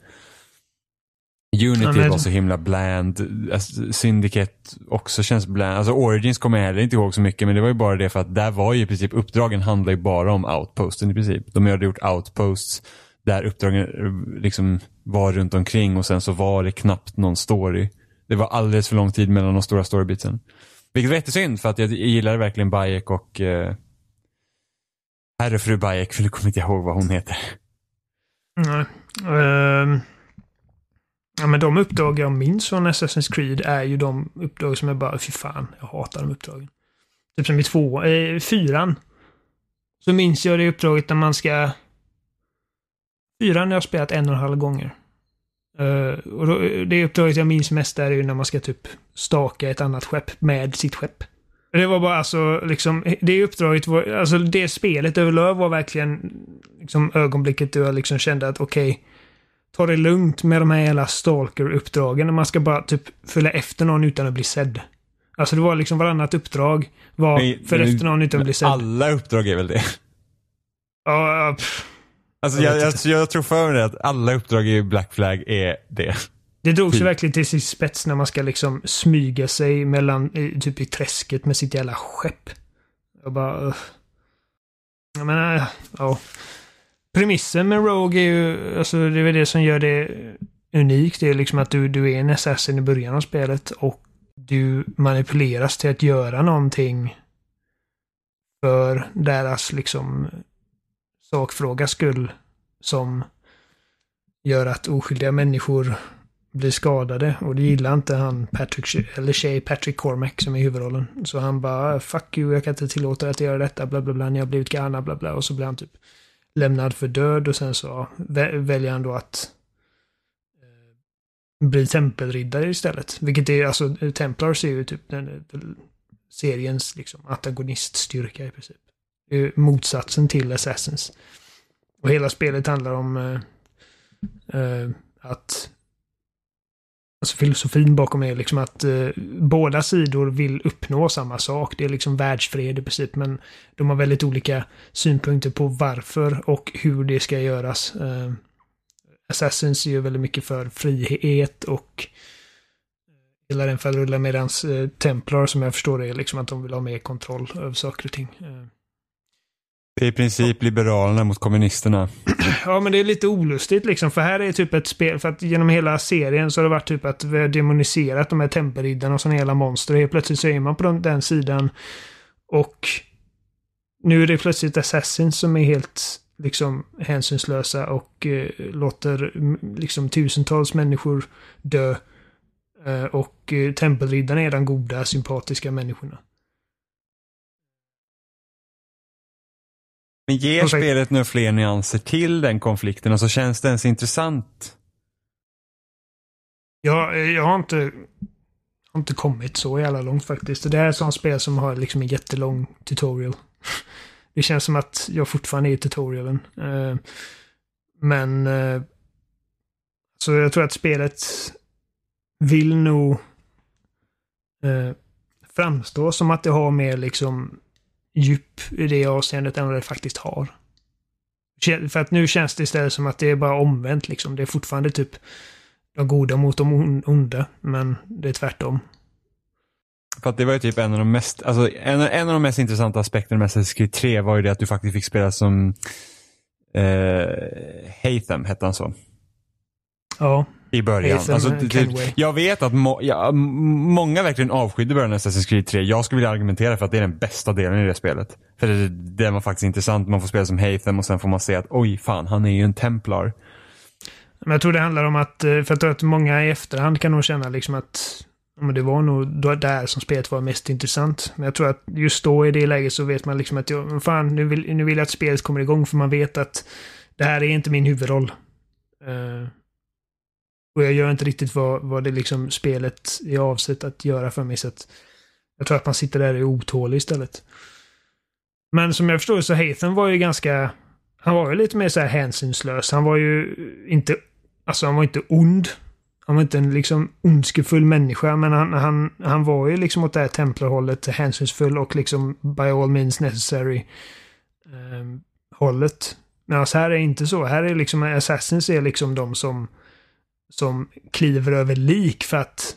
Unity Ja, var så himla bland. Alltså, Syndicate också känns bland. Alltså Origins kommer jag heller inte ihåg så mycket men det var ju bara det för att där var ju i princip uppdragen handlar ju bara om outposten i princip. De hade gjort outposts där uppdragen eh, liksom var runt omkring och sen så var det knappt någon story. Det var alldeles för lång tid mellan de stora storybitsen. Vilket var jättesynd för att jag gillade verkligen Bayek och eh, herrefru Bayek för nu kommer inte jag ihåg vad hon heter. Nej. Ehm, ja, men de uppdrag jag minns från Assassin's Creed är ju de uppdrag som jag bara, fy fan, jag hatar de uppdragen. Typ som i två, eh, fyran. Så minns jag det uppdraget när man ska... Fyran har jag spelat en och en halv gånger. Uh, och då, det uppdraget jag minns mest är ju när man ska typ staka ett annat skepp med sitt skepp. Det var bara alltså liksom, det uppdraget var, alltså det spelet överlag var verkligen liksom ögonblicket då jag liksom kände att okej, ta det lugnt med de här hela stalker-uppdragen. när Man ska bara typ följa efter någon utan att bli sedd. Alltså det var liksom varannat uppdrag var Men- följa efter någon utan att bli sedd. Alla uppdrag är väl det? Ja, pff. Alltså Jag jag, jag, jag tror för mig att alla uppdrag i Black Flag är det. Det drogs ju Typ. verkligen till sin spets när man ska liksom smyga sig mellan, i- typ i träsket med sitt jävla skepp. Jag bara... Uh. Jag menar, ja. Premissen med Rogue är ju, alltså det är väl det som gör det unikt. Det är liksom att du, du är en assassin i början av spelet och du manipuleras till att göra någonting för deras liksom sakfråga skull som gör att oskyldiga människor blir skadade och det gillar inte han Patrick, eller tjej Patrick Cormack som är huvudrollen. Så han bara fuck you, jag kan inte tillåta dig att göra detta, bla bla bla, ni har blivit galna, bla bla. Och så blir han typ lämnad för död och sen så väljer han då att eh, bli tempelriddare istället. Vilket är, alltså Templars är ju typ den, den seriens liksom antagoniststyrka i princip. Det är motsatsen till Assassins. Och hela spelet handlar om eh, eh, att Alltså filosofin bakom är liksom att eh, båda sidor vill uppnå samma sak. Det är liksom världsfred i princip, men de har väldigt olika synpunkter på varför och hur det ska göras. Eh, Assassins är ju väldigt mycket för frihet och hela den faderullen medans eh, Templar som jag förstår det är liksom att de vill ha mer kontroll över saker och ting. Eh. Det är i princip liberalerna mot kommunisterna. (clears throat) Ja, men det är lite olustigt liksom. För här är typ ett spel, för att genom hela serien så har det varit typ att vi har demoniserat de här tempelriddarna och sådana hela monster. Helt plötsligt så är man på den, den sidan. Och nu är det plötsligt Assassins som är helt liksom hänsynslösa och eh, låter liksom tusentals människor dö. Eh, och eh, tempelriddarna är de goda, sympatiska människorna. Men ger spelet några fler nyanser till den konflikten och så känns det ens intressant? Ja, jag har inte, har inte kommit så jävla långt faktiskt. Det är ett sånt spel som har liksom en jättelång tutorial. (laughs) Det känns som att jag fortfarande är i tutorialen. Eh, men så jag tror att spelet vill nog eh, framstå som att det har mer liksom djup i det avseendet än vad det faktiskt har. För att nu känns det istället som att det är bara omvänt liksom. Det är fortfarande typ de goda mot de onda, men det är tvärtom. För att det var ju typ en av de mest, alltså en, en av de mest intressanta aspekterna med Assassin's Creed 3 var ju det att du faktiskt fick spela som eh, Hatham, hette han så? Ja. I början. Alltså, det, jag vet att må, ja, många verkligen avskydde början av Assassin's Creed 3. Jag skulle vilja argumentera för att det är den bästa delen i det spelet. För det, det var faktiskt intressant. Man får spela som Hatham och sen får man se att oj fan, han är ju en templar. Men jag tror det handlar om att, eh, för att många i efterhand kan nog känna liksom att men det var nog där som spelet var mest intressant. Men jag tror att just då i det läget så vet man liksom att jag, fan, nu vill, nu vill jag att spelet kommer igång för man vet att det här är inte min huvudroll. Uh, och jag gör inte riktigt vad, vad det liksom spelet är avsett att göra för mig. Så att jag tror att man sitter där och är otålig istället. Men som jag förstår så Hathan var ju ganska... Han var ju lite mer så här hänsynslös. Han var ju inte... Alltså han var inte ond. Han var inte en liksom ondskefull människa, men han, han, han var ju liksom åt det här templarhållet, hänsynsfull och liksom by all means necessary um, hållet. Men alltså här är inte så. Här är liksom Assassins är liksom de som som kliver över lik för att,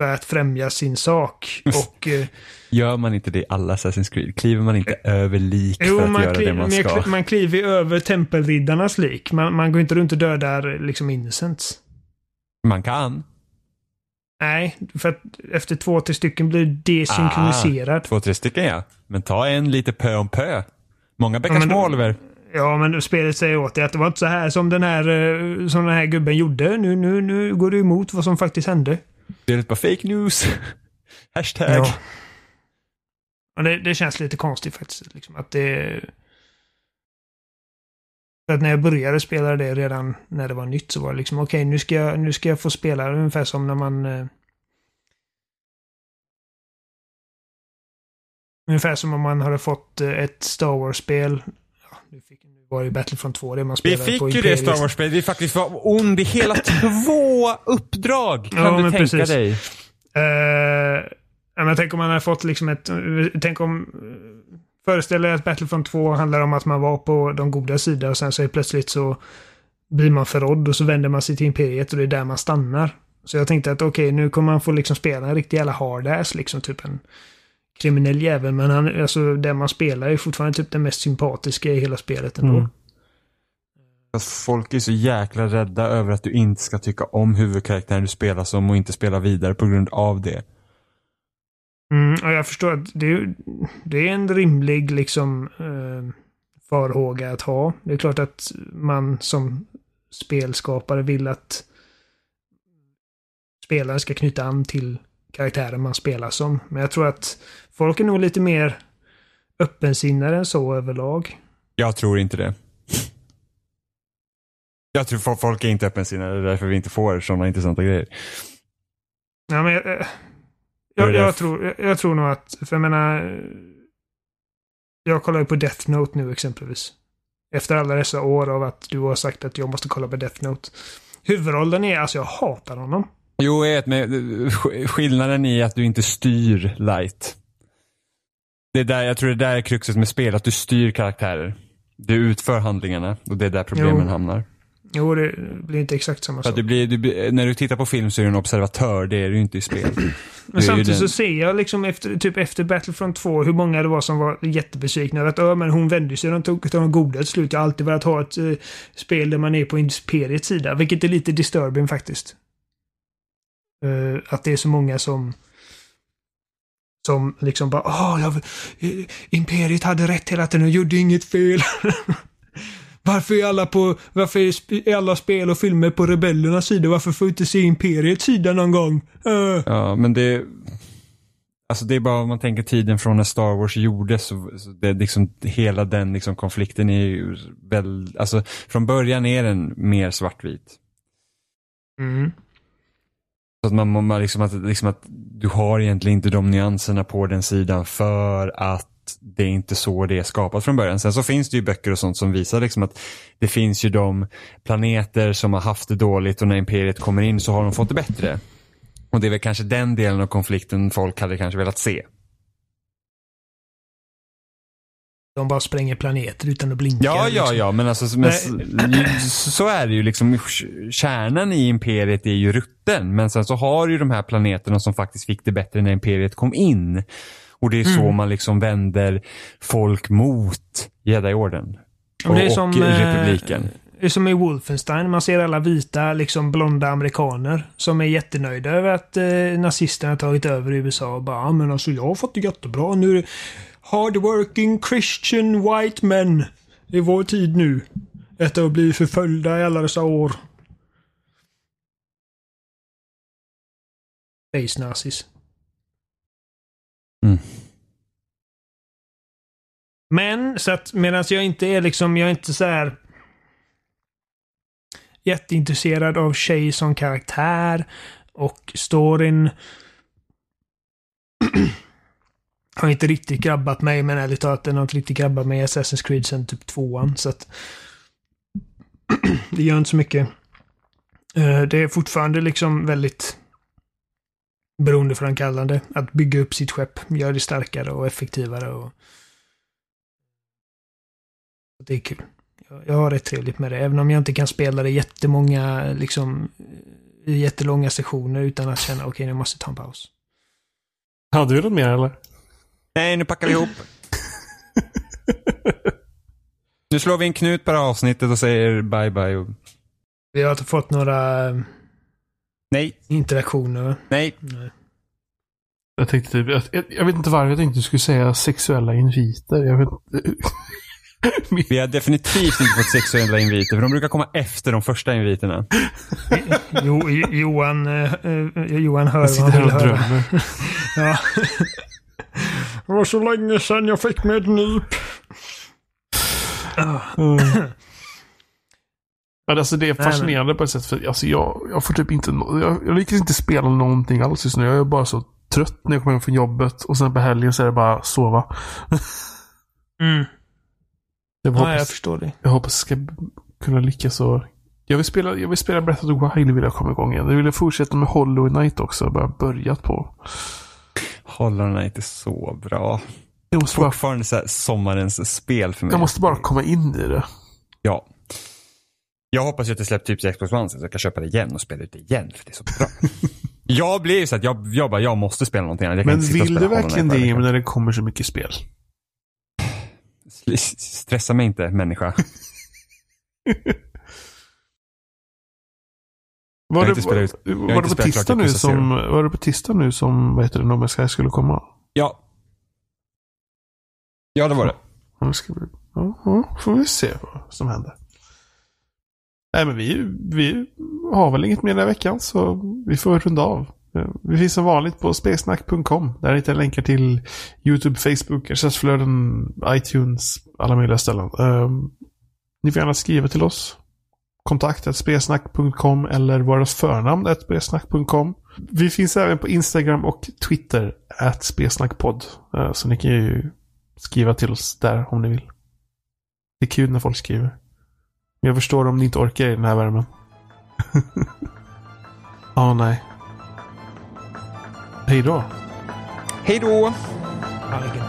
för att främja sin sak. (laughs) Och, eh, Gör man inte det i alla Assassin's Creed? Kliver man inte över lik jo, för att göra det man ska? Man kliver över tempelriddarnas lik. Man, man går inte runt och dödar liksom innocents. Man kan. Nej, för att efter två, tre stycken blir desynkroniserad. Ah, två, tre stycken ja. Men ta en lite pö om pö. Många bäckar ja, små, Oliver. Ja, men spelet säger åt dig att det var inte så här som den här, eh, som den här gubben gjorde. Nu, nu, nu går du emot vad som faktiskt hände. Spelet var fake news. (laughs) Hashtag. Ja. Och det, det, känns lite konstigt faktiskt. Liksom, att det... För att när jag började spela det redan när det var nytt så var det liksom okej, okay, nu, ska jag, nu ska jag få spela ungefär som när man... Eh, ungefär som om man hade fått eh, ett Star Wars-spel nu, fick, nu var det Battlefront 2 det man spelade Vi fick på ju det Star Wars-spelet. Vi faktiskt var ond i hela (clears throat) två uppdrag. Kan ja, du tänka precis. dig? Uh, men tänk om man hade fått liksom ett... Tänk om... Föreställ dig att Battlefront 2 handlar om att man var på de goda sidorna och sen så är plötsligt så blir man förrådd och så vänder man sig till Imperiet och det är där man stannar. Så jag tänkte att okej, okay, nu kommer man få liksom spela en riktig jävla hard-ass liksom. Typ en kriminell jävel, men han, alltså det man spelar är fortfarande typ den mest sympatiska i hela spelet ändå. Mm. Folk är så jäkla rädda över att du inte ska tycka om huvudkaraktären du spelar som och inte spela vidare på grund av det. Mm, och jag förstår att det är, det är en rimlig liksom eh, farhåga att ha. Det är klart att man som spelskapare vill att spelaren ska knyta an till karaktären man spelar som. Men jag tror att folk är nog lite mer öppensinnade än så överlag. Jag tror inte det. Jag tror folk är inte öppensinnade, det är därför vi inte får sådana intressanta grejer. Ja, men jag, jag, jag tror, jag tror nog att, för jag menar, Jag kollar ju på Death Note nu exempelvis. Efter alla dessa år av att du har sagt att jag måste kolla på Death Note. Huvudrollen är, alltså jag hatar honom. Jo, jag vet, men sk- skillnaden i att du inte styr light. Det är där, jag tror det där är kruxet med spel, att du styr karaktärer. Du utför handlingarna och det är där problemen Jo. hamnar. Jo, det blir inte exakt samma sak. blir, du, när du tittar på film så är du en observatör, det är du inte i spel. Men samtidigt så ser jag liksom efter, typ efter Battlefront 2 hur många det var som var jättebesvikna. Att "Ö, men hon vände sig de tog de goda till slut. Jag har alltid velat ha ett eh, spel där man är på Imperiets sida. Vilket är lite disturbing faktiskt. Eh, att det är så många som som liksom bara Åh, jag, eh, Imperiet hade rätt hela tiden och gjorde inget fel. (laughs) Varför är alla på, varför är alla spel och filmer på rebellernas sida? Varför får vi inte se Imperiets sida någon gång? Eh. Ja, men det... Alltså det är bara om man tänker tiden från när Star Wars gjordes. Så, så det är liksom, hela den liksom konflikten är ju väl, alltså från början är den mer svartvit. Mm. Så att man, man liksom, att, liksom att du har egentligen inte de nyanserna på den sidan för att det är inte så det är skapat från början. Sen så finns det ju böcker och sånt som visar liksom att det finns ju de planeter som har haft det dåligt och när imperiet kommer in så har de fått det bättre. Och det är väl kanske den delen av konflikten folk hade kanske velat se. De bara spränger planeter utan att blinka. Ja, ja, liksom. ja, men alltså men, så, är det ju liksom. Kärnan i imperiet är ju rutten, men sen så har ju de här planeterna som faktiskt fick det bättre när imperiet kom in. Och det är så Mm. man liksom vänder folk mot Jedi-orden. Och Och, det är och som, eh, republiken. Det är som i Wolfenstein. Man ser alla vita, liksom blonda amerikaner som är jättenöjda över att eh, nazisterna har tagit över i USA och bara "Ja, men alltså jag har fått det jättebra. Nu hardworking Christian white men. Är vår tid nu. Efter att bli förföljda i alla dessa år. Space nazis. Mm. Men så att medan jag inte är liksom, jag är inte så här jätteintresserad av tjej som karaktär och storyn (clears throat) (clears throat) har inte riktigt grabbat mig, men ärligt talat den har inte riktigt grabbat mig i Assassin's Creed sen typ tvåan, så att det gör inte så mycket. Eh, det är fortfarande liksom väldigt beroendeframkallande att bygga upp sitt skepp, göra det starkare och effektivare och det är kul. Jag, har rätt trevligt med det, även om jag inte kan spela det jättemånga, liksom, i jättelånga sessioner utan att känna okej, nu måste jag ta en paus. Hade vi något mer eller? Nej, nu packar vi ihop. nu slår vi en knut på det här avsnittet och säger bye bye. Och... Vi har inte fått några eh, Nej, interaktioner. nej. Nej. Jag tänkte typ, jag, jag, vet inte varför jag tänkte du skulle säga sexuella inviter. Jag vet (laughs) Vi har definitivt inte fått sexuella inviter, för de brukar komma efter de första inviterna. Jo, Jo- Johan, eh, eh, Johan hör Jag vad sitter han här vill och höra. drömmer. (laughs) Ja. Det var så länge sedan jag fick mig ett nyp. Mm. Men alltså det är Nej, fascinerande på ett sätt för alltså jag, jag får typ inte, jag, jag lyckas inte spela någonting alls just nu. Jag är bara så trött när jag kommer hem från jobbet och sen på helgen så är det bara sova. Mm. Jag Ja, hoppas, jag förstår det. jag hoppas jag ska kunna lyckas och jag vill spela, jag vill spela Breath of the Wild vill jag komma igång igen. Jag vill fortsätta med Hollow Knight också. Bara börjat på. Knight är så bra. Jag måste bara, Fortfarande så här sommarens spel för mig. jag måste bara komma in i det. Ja. Jag hoppas ju att det släpps typ till Xbox One så jag kan köpa det igen och spela ut det igen för det är så bra. (laughs) jag blir ju så att jag, jag bara, jag måste spela någonting annat. Men inte vill du verkligen det när det kommer så mycket spel? (sighs) Stressa mig inte människa. (laughs) Var har det, spelat ut- har var, det på tisdag nu som, var det på tisdag nu som, vad heter det, No Man's Sky skulle komma? Ja. Ja, det var det. Ja, ska bli, ja, ja, får vi se vad som händer. Nej, men vi, vi har väl inget mer den här veckan, så vi får runda av. Vi finns som vanligt på spelsnack.com. Där hittar ni länkar till YouTube, Facebook, RSS-flöden, iTunes, alla möjliga ställen. Um, ni får gärna skriva till oss. Kontakt spelsnack.com eller vårt förnamn spelsnack.com. Vi finns även på Instagram och Twitter, spelsnackpodd. Uh, så ni kan ju skriva till oss där om ni vill. Det är kul när folk skriver. Men jag förstår om ni inte orkar i den här värmen. (laughs) Ja, nej. Hej då. Hej då! Ja, vilken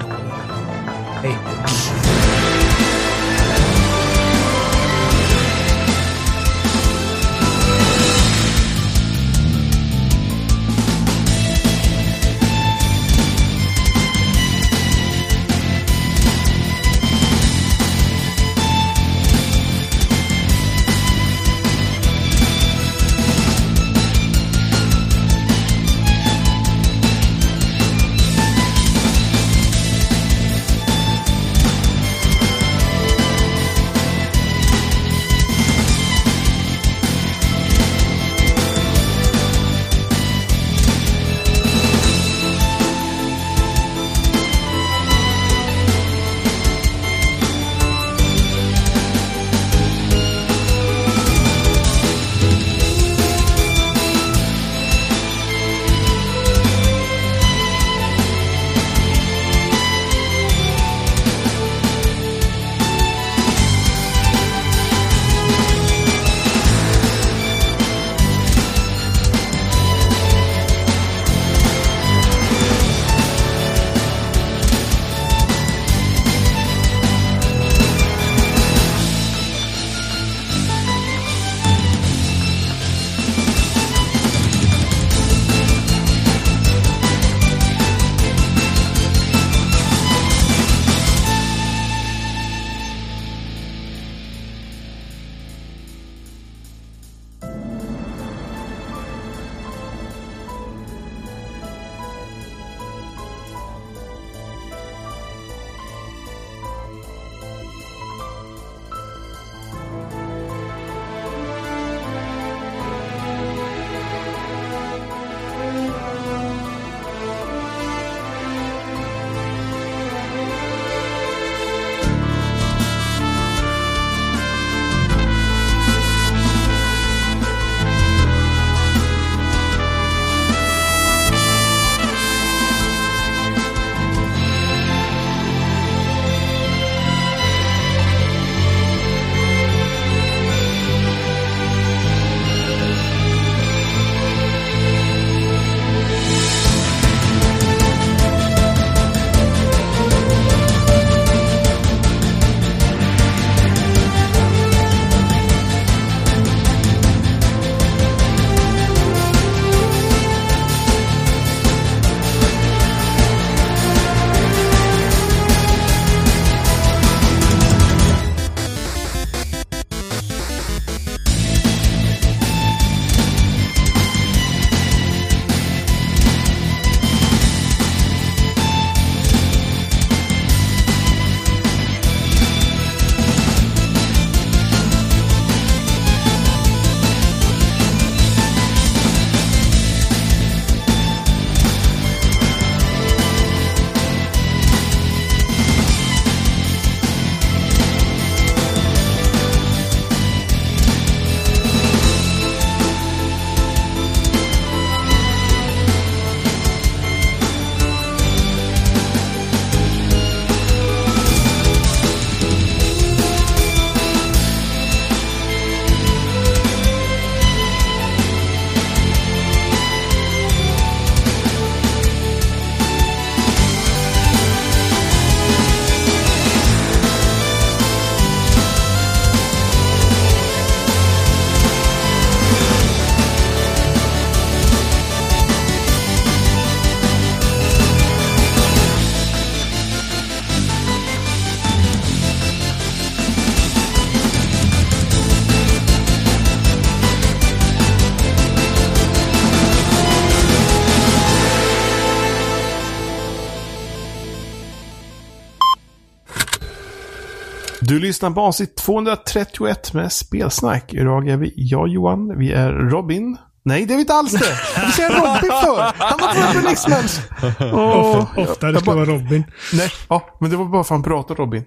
Du lyssnar på avsnitt 231 med Spelsnack. Idag är vi jag Johan, vi är Robin. Nej, det är vi inte alls det! Varför säger jag Robin för? Han var Robin Exmans! Oh, Ofta det ska vara Robin. Nej, ja, men det var bara för att han pratade Robin.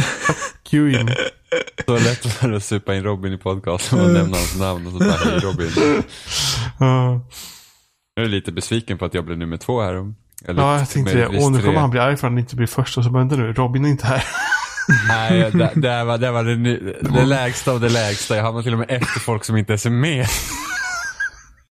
Fuck you Jimmy. Så lätt för att supa in Robin i podcasten och nämna hans namn och så bara hej Robin. Jag är lite besviken på att jag blev nummer två här. Eller Ja, jag tänkte det. Och nu kommer han bli arg för att han inte blir först. Och så bara, vänta nu, Robin är inte här. Nej, det, det var, det, var det, det lägsta av det lägsta. Jag hamnar till och med efter folk som inte är med.